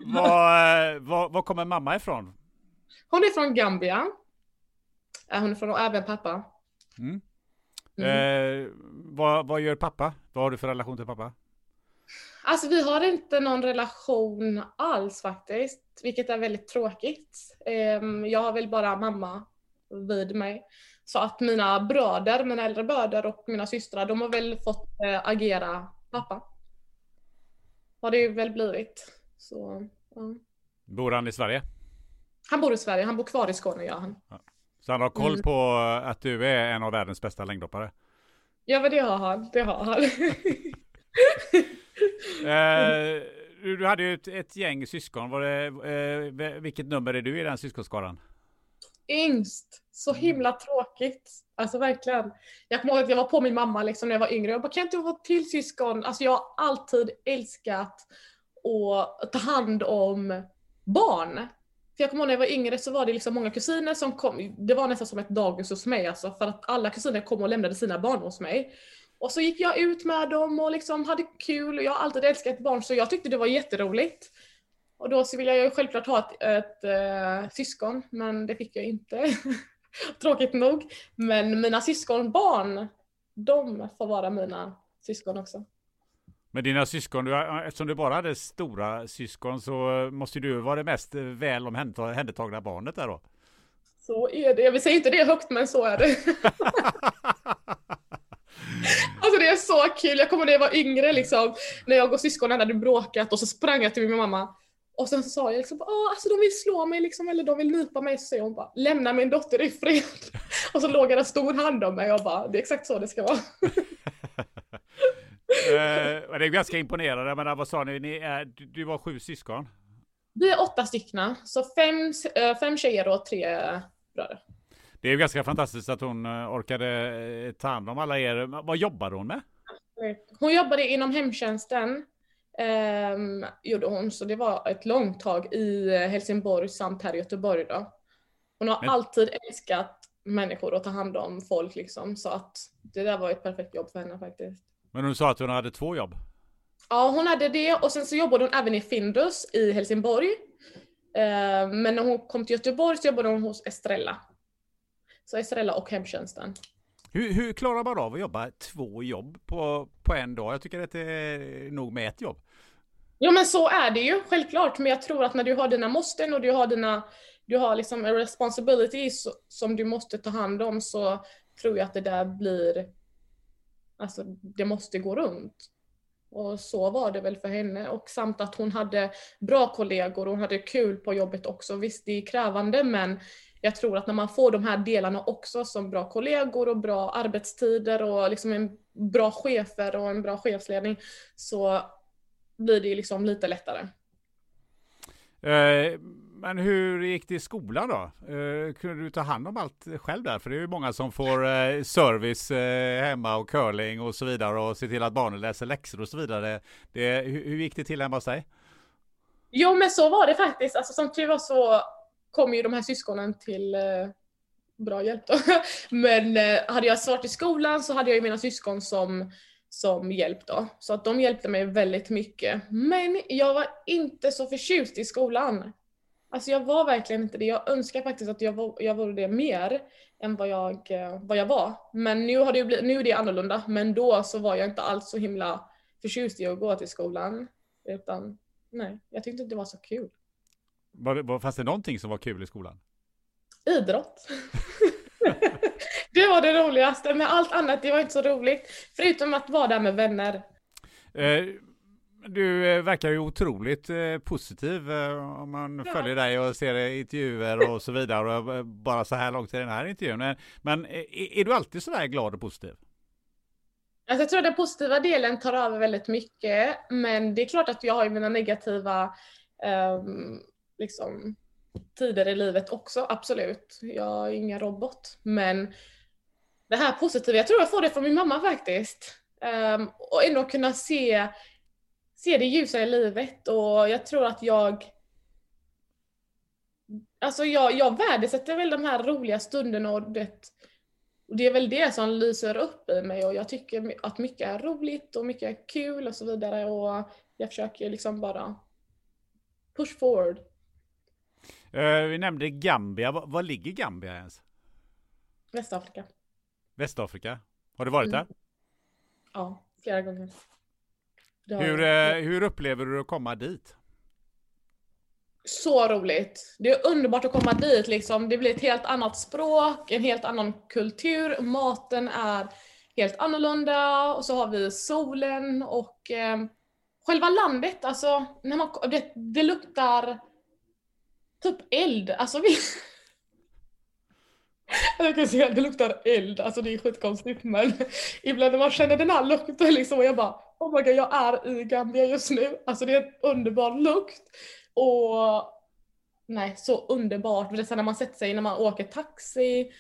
var, var, var kommer mamma ifrån? Hon är från Gambia. Hon är från, och även pappa. Mm. Mm. Eh, vad, vad gör pappa? Vad har du för relation till pappa? Alltså vi har inte någon relation alls faktiskt, vilket är väldigt tråkigt. Ehm, jag har väl bara mamma vid mig. Så att mina bröder, mina äldre bröder och mina systrar, de har väl fått äh, agera pappa. Har det väl blivit. Så, ja. Bor han i Sverige? Han bor i Sverige, han bor kvar i Skåne gör han. Ja. Så han har koll mm. på att du är en av världens bästa längdhoppare? Ja men det har han, det har han. [LAUGHS] eh, du hade ju ett, ett, gäng syskon, var det, eh, vilket nummer är du i den syskonskaran? Yngst. Så mm. himla tråkigt. Alltså verkligen. Jag kommer ihåg att jag var på min mamma liksom när jag var yngre. Jag bara, kan inte få till syskon? Alltså jag har alltid älskat att ta hand om barn. För jag kommer ihåg när jag var yngre så var det liksom många kusiner som kom. Det var nästan som ett dagis hos mig alltså. För att alla kusiner kom och lämnade sina barn hos mig. Och så gick jag ut med dem och liksom hade kul. Jag har alltid älskat barn så jag tyckte det var jätteroligt. Och då så vill jag ju självklart ha ett, ett äh, syskon, men det fick jag inte. [LAUGHS] Tråkigt nog. Men mina syskonbarn, de får vara mina syskon också. Men dina syskon, du, eftersom du bara hade stora syskon så måste du vara det mest väl omhändertagna barnet där då? Så är det. Jag säga inte det högt, men så är det. [LAUGHS] alltså det är så kul. Jag kommer när jag var yngre, liksom, när jag och syskonen hade bråkat och så sprang jag till min mamma. Och sen sa jag liksom, Åh, alltså de vill slå mig liksom, eller de vill nypa mig. Så hon bara, lämna min dotter i fred. [LAUGHS] och så låg en stor hand om mig och bara, det är exakt så det ska vara. [LAUGHS] eh, det är ganska imponerande. Men vad sa ni? ni är, du var sju syskon? Vi är åtta stycken. Så fem, eh, fem tjejer och tre bröder. Det är ganska fantastiskt att hon eh, orkade eh, ta hand om alla er. Vad jobbade hon med? Hon jobbade inom hemtjänsten. Um, gjorde hon, så det var ett långt tag i Helsingborg samt här i Göteborg då. Hon har Men... alltid älskat människor och ta hand om folk liksom, så att det där var ett perfekt jobb för henne faktiskt. Men hon sa att hon hade två jobb? Ja, hon hade det och sen så jobbade hon även i Findus i Helsingborg. Eh, men när hon kom till Göteborg så jobbade hon hos Estrella. Så Estrella och hemtjänsten. Hur, hur klarar man av att jobba två jobb på, på en dag? Jag tycker att det är nog med ett jobb. Jo men så är det ju, självklart. Men jag tror att när du har dina måsten och du har dina du har liksom en responsibility som du måste ta hand om så tror jag att det där blir, alltså det måste gå runt. Och så var det väl för henne och samt att hon hade bra kollegor och hon hade kul på jobbet också. Visst, det är krävande men jag tror att när man får de här delarna också som bra kollegor och bra arbetstider och liksom en bra chefer och en bra chefsledning så blir det liksom lite lättare. Eh, men hur gick det i skolan då? Eh, kunde du ta hand om allt själv där? För det är ju många som får eh, service hemma och curling och så vidare och se till att barnen läser läxor och så vidare. Det, hur, hur, gick det till hemma hos dig? Jo men så var det faktiskt. Alltså, som tur var så kom ju de här syskonen till eh, bra hjälp då. [LAUGHS] men eh, hade jag svårt i skolan så hade jag ju mina syskon som som hjälp då. Så att de hjälpte mig väldigt mycket. Men jag var inte så förtjust i skolan. Alltså jag var verkligen inte det. Jag önskar faktiskt att jag var, jag vore det mer än vad jag, eh, vad jag var. Men nu, har det blivit, nu är det annorlunda. Men då så var jag inte alls så himla förtjust i att gå till skolan. Utan nej, jag tyckte inte det var så kul. Var, var, fanns det någonting som var kul i skolan? Idrott. [LAUGHS] det var det roligaste, men allt annat det var inte så roligt. Förutom att vara där med vänner. Eh, du eh, verkar ju otroligt eh, positiv eh, om man ja. följer dig och ser intervjuer och så vidare. Och bara så här långt i den här intervjun. Men, men är, är, du alltid så där glad och positiv? Alltså jag tror den positiva delen tar över väldigt mycket. Men det är klart att jag har mina negativa um, liksom, tider i livet också, absolut. Jag är ingen robot. Men det här positiva, jag tror jag får det från min mamma faktiskt. Um, och ändå kunna se se det ljusa i livet och jag tror att jag Alltså jag, jag värdesätter väl de här roliga stunderna och det, och det är väl det som lyser upp i mig och jag tycker att mycket är roligt och mycket är kul och så vidare och jag försöker liksom bara push forward. Uh, vi nämnde Gambia. Var, var, ligger Gambia ens? Västafrika. Västafrika? Har du varit mm. där? Ja, flera gånger. Hur, eh, hur upplever du att komma dit? Så roligt! Det är underbart att komma dit liksom. Det blir ett helt annat språk, en helt annan kultur, maten är helt annorlunda och så har vi solen och eh, själva landet, alltså när man, det, det luktar typ eld. Alltså vi, Jag kan säga att det luktar eld, alltså det är skitkonstigt men ibland när man känner den här lukten liksom och jag bara Oh my god, jag är i Gambia just nu. Alltså det är en underbar lukt. Och nej, så underbart. Det är så när man sätter sig när man åker taxi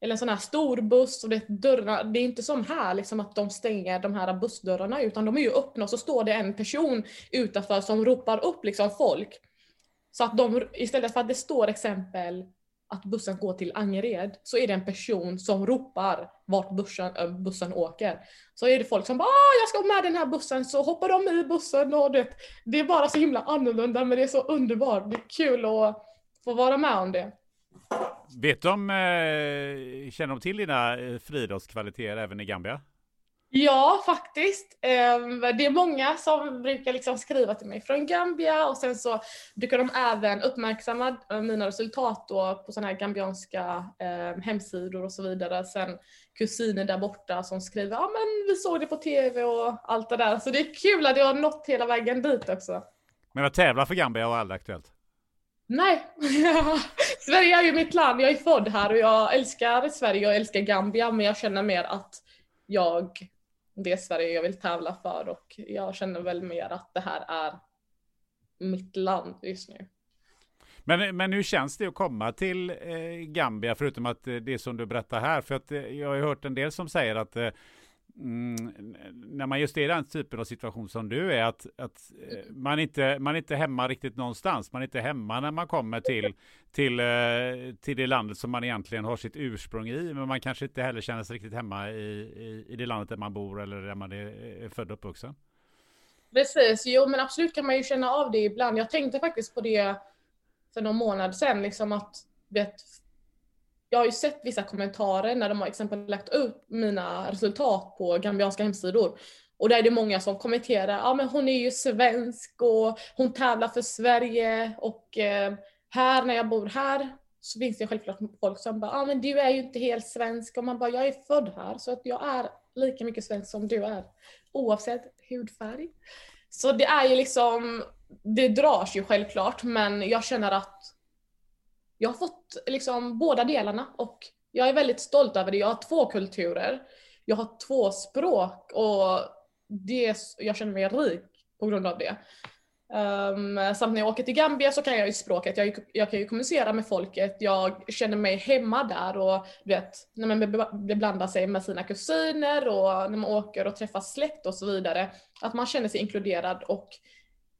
eller en sån här stor buss och det, är dörrarna, det är inte som här liksom att de stänger de här bussdörrarna utan de är ju öppna och så står det en person utanför som ropar upp liksom folk. Så att de, istället för att det står exempel att bussen går till Angered så är det en person som ropar vart bussen, äh, bussen åker. Så är det folk som bara ah, jag ska med den här bussen så hoppar de i bussen och det, det är bara så himla annorlunda men det är så underbart. Det är kul att få vara med om det. Vet de, eh, känner de till dina eh, friidrottskvaliteter även i Gambia? Ja, faktiskt. Ehm, det är många som brukar liksom skriva till mig från Gambia och sen så brukar de även uppmärksamma eh, mina resultat på sådana här gambianska ehm, hemsidor och så vidare. Sen kusiner där borta som skriver ja men vi såg det på tv och allt det där. Så det är kul att jag har nått hela vägen dit också. Men att tävla för Gambia var aldrig aktuellt? Nej, [LAUGHS] Sverige är ju mitt land. Jag är född här och jag älskar Sverige och älskar Gambia men jag känner mer att jag det Sverige jag vill tävla för och jag känner väl mer att det här är mitt land just nu. Men, men hur känns det att komma till eh, Gambia förutom att eh, det som du berättar här? För att eh, jag har hört en del som säger att eh, Mm, när man just är i den typen av situation som du är, att, att eh, man, inte, man är inte hemma riktigt någonstans. Man är inte hemma när man kommer till, till, eh, till det landet som man egentligen har sitt ursprung i, men man kanske inte heller känner sig riktigt hemma i, i, i det landet där man bor eller där man är, är född och uppvuxen. Precis, jo men absolut kan man ju känna av det ibland. Jag tänkte faktiskt på det för någon månad sedan, liksom att vet, jag har ju sett vissa kommentarer när de har exempel lagt upp mina resultat på gambianska hemsidor. Och där är det många som kommenterar, ja men hon är ju svensk och hon tävlar för Sverige och eh, här när jag bor här så finns det självklart folk som bara, ja men du är ju inte helt svensk och man bara, jag är född här så att jag är lika mycket svensk som du är. Oavsett hudfärg. Så det är ju liksom, det dras ju självklart men jag känner att jag har fått liksom båda delarna och jag är väldigt stolt över det. Jag har två kulturer, jag har två språk och det, jag känner mig rik på grund av det. Um, samt när jag åker till Gambia så kan jag ju språket, jag, jag, kan ju kommunicera med folket, jag känner mig hemma där och du vet, när man beblandar sig med sina kusiner och när man åker och träffar släkt och så vidare, att man känner sig inkluderad och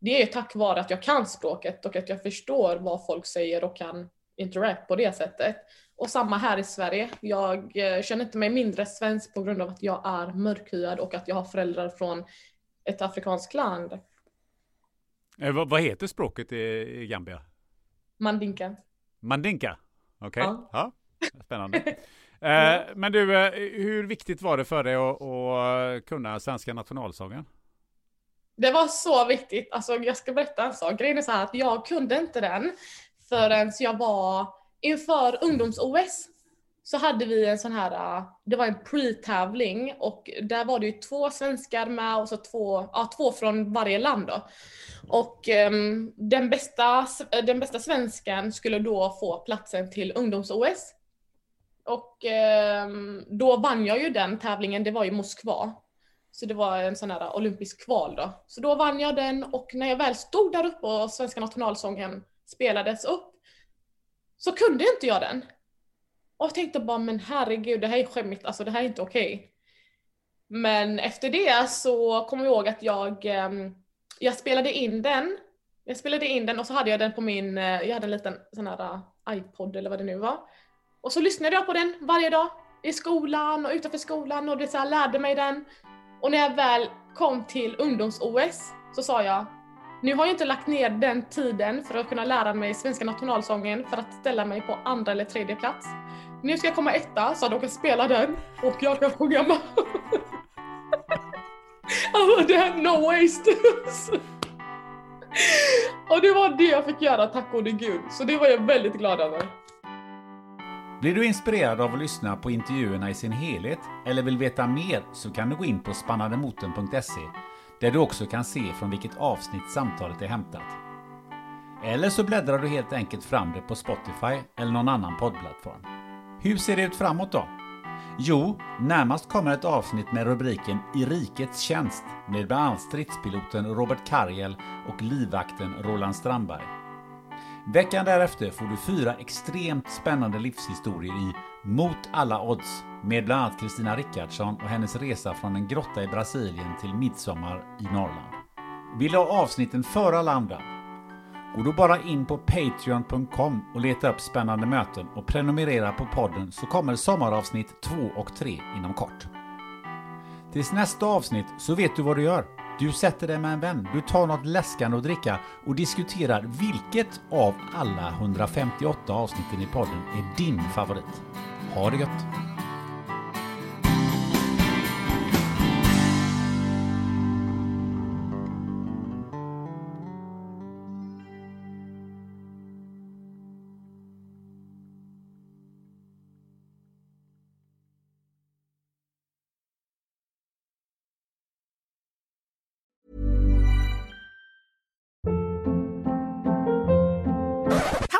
det är tack vare att jag kan språket och att jag förstår vad folk säger och kan interact på det sättet. Och samma här i Sverige. Jag eh, känner inte mig mindre svensk på grund av att jag är mörkhyad och att jag har föräldrar från ett afrikanskt land. Eh, vad, vad, heter språket i, Gambia? Mandinka. Mandinka? Okej. Okay. Ja. ja. Spännande. [LAUGHS] eh, men du, hur viktigt var det för dig att, att kunna svenska nationalsången? Det var så viktigt. Alltså, jag ska berätta en sak. Grejen är så här att jag kunde inte den förrän jag var inför ungdoms-OS så hade vi en sån här, äh, det var en pre-tävling och där var det ju två svenskar med och så två, ja, två från varje land då. Och um, den, bästa, den bästa svensken skulle då få platsen till ungdoms-OS. Och um, då vann jag ju den tävlingen, det var i Moskva. Så det var en sån här olympisk kval då. Så då vann jag den och när jag väl stod där uppe och svenska nationalsången spelades upp så kunde inte jag den. Och jag tänkte bara, men herregud, det här är skämmigt, alltså det här är inte okej. Okay. Men efter det så kommer jag ihåg att jag, ehm, jag spelade in den. Jag spelade in den och så hade jag den på min, eh, jag hade en liten sån här eh, iPod eller vad det nu var. Och så lyssnade jag på den varje dag i skolan och utanför skolan och det så här, lärde mig den. Och när jag väl kom till ungdoms-OS så sa jag, nu har jag inte lagt ner den tiden för att kunna lära mig svenska nationalsången för att ställa mig på andra eller tredje plats. Nu ska jag komma etta så att de kan spela den och jag kan sjunga med. [LAUGHS] alltså det här, no waste. [LAUGHS] och det var det jag fick göra, tack gode gud. Så det var jag väldigt glad över. Blir du inspirerad av att lyssna på intervjuerna i sin helhet eller vill veta mer så kan du gå in på spannademoten.se där du också kan se från vilket avsnitt samtalet är hämtat. Eller så bläddrar du helt enkelt fram det på Spotify eller någon annan poddplattform. Hur ser det ut framåt då? Jo, närmast kommer ett avsnitt med rubriken I rikets tjänst med bland annat stridspiloten Robert Karjel och livvakten Roland Strandberg. Veckan därefter får du fyra extremt spännande livshistorier i Mot alla odds med bland annat Kristina Rickardsson och hennes resa från en grotta i Brasilien till midsommar i Norrland. Vill du ha avsnitten före alla andra? Gå då bara in på Patreon.com och leta upp spännande möten och prenumerera på podden så kommer sommaravsnitt 2 och 3 inom kort. Tills nästa avsnitt så vet du vad du gör. Du sätter dig med en vän, du tar något läskande att dricka och diskuterar vilket av alla 158 avsnitten i podden är din favorit. Ha det gött!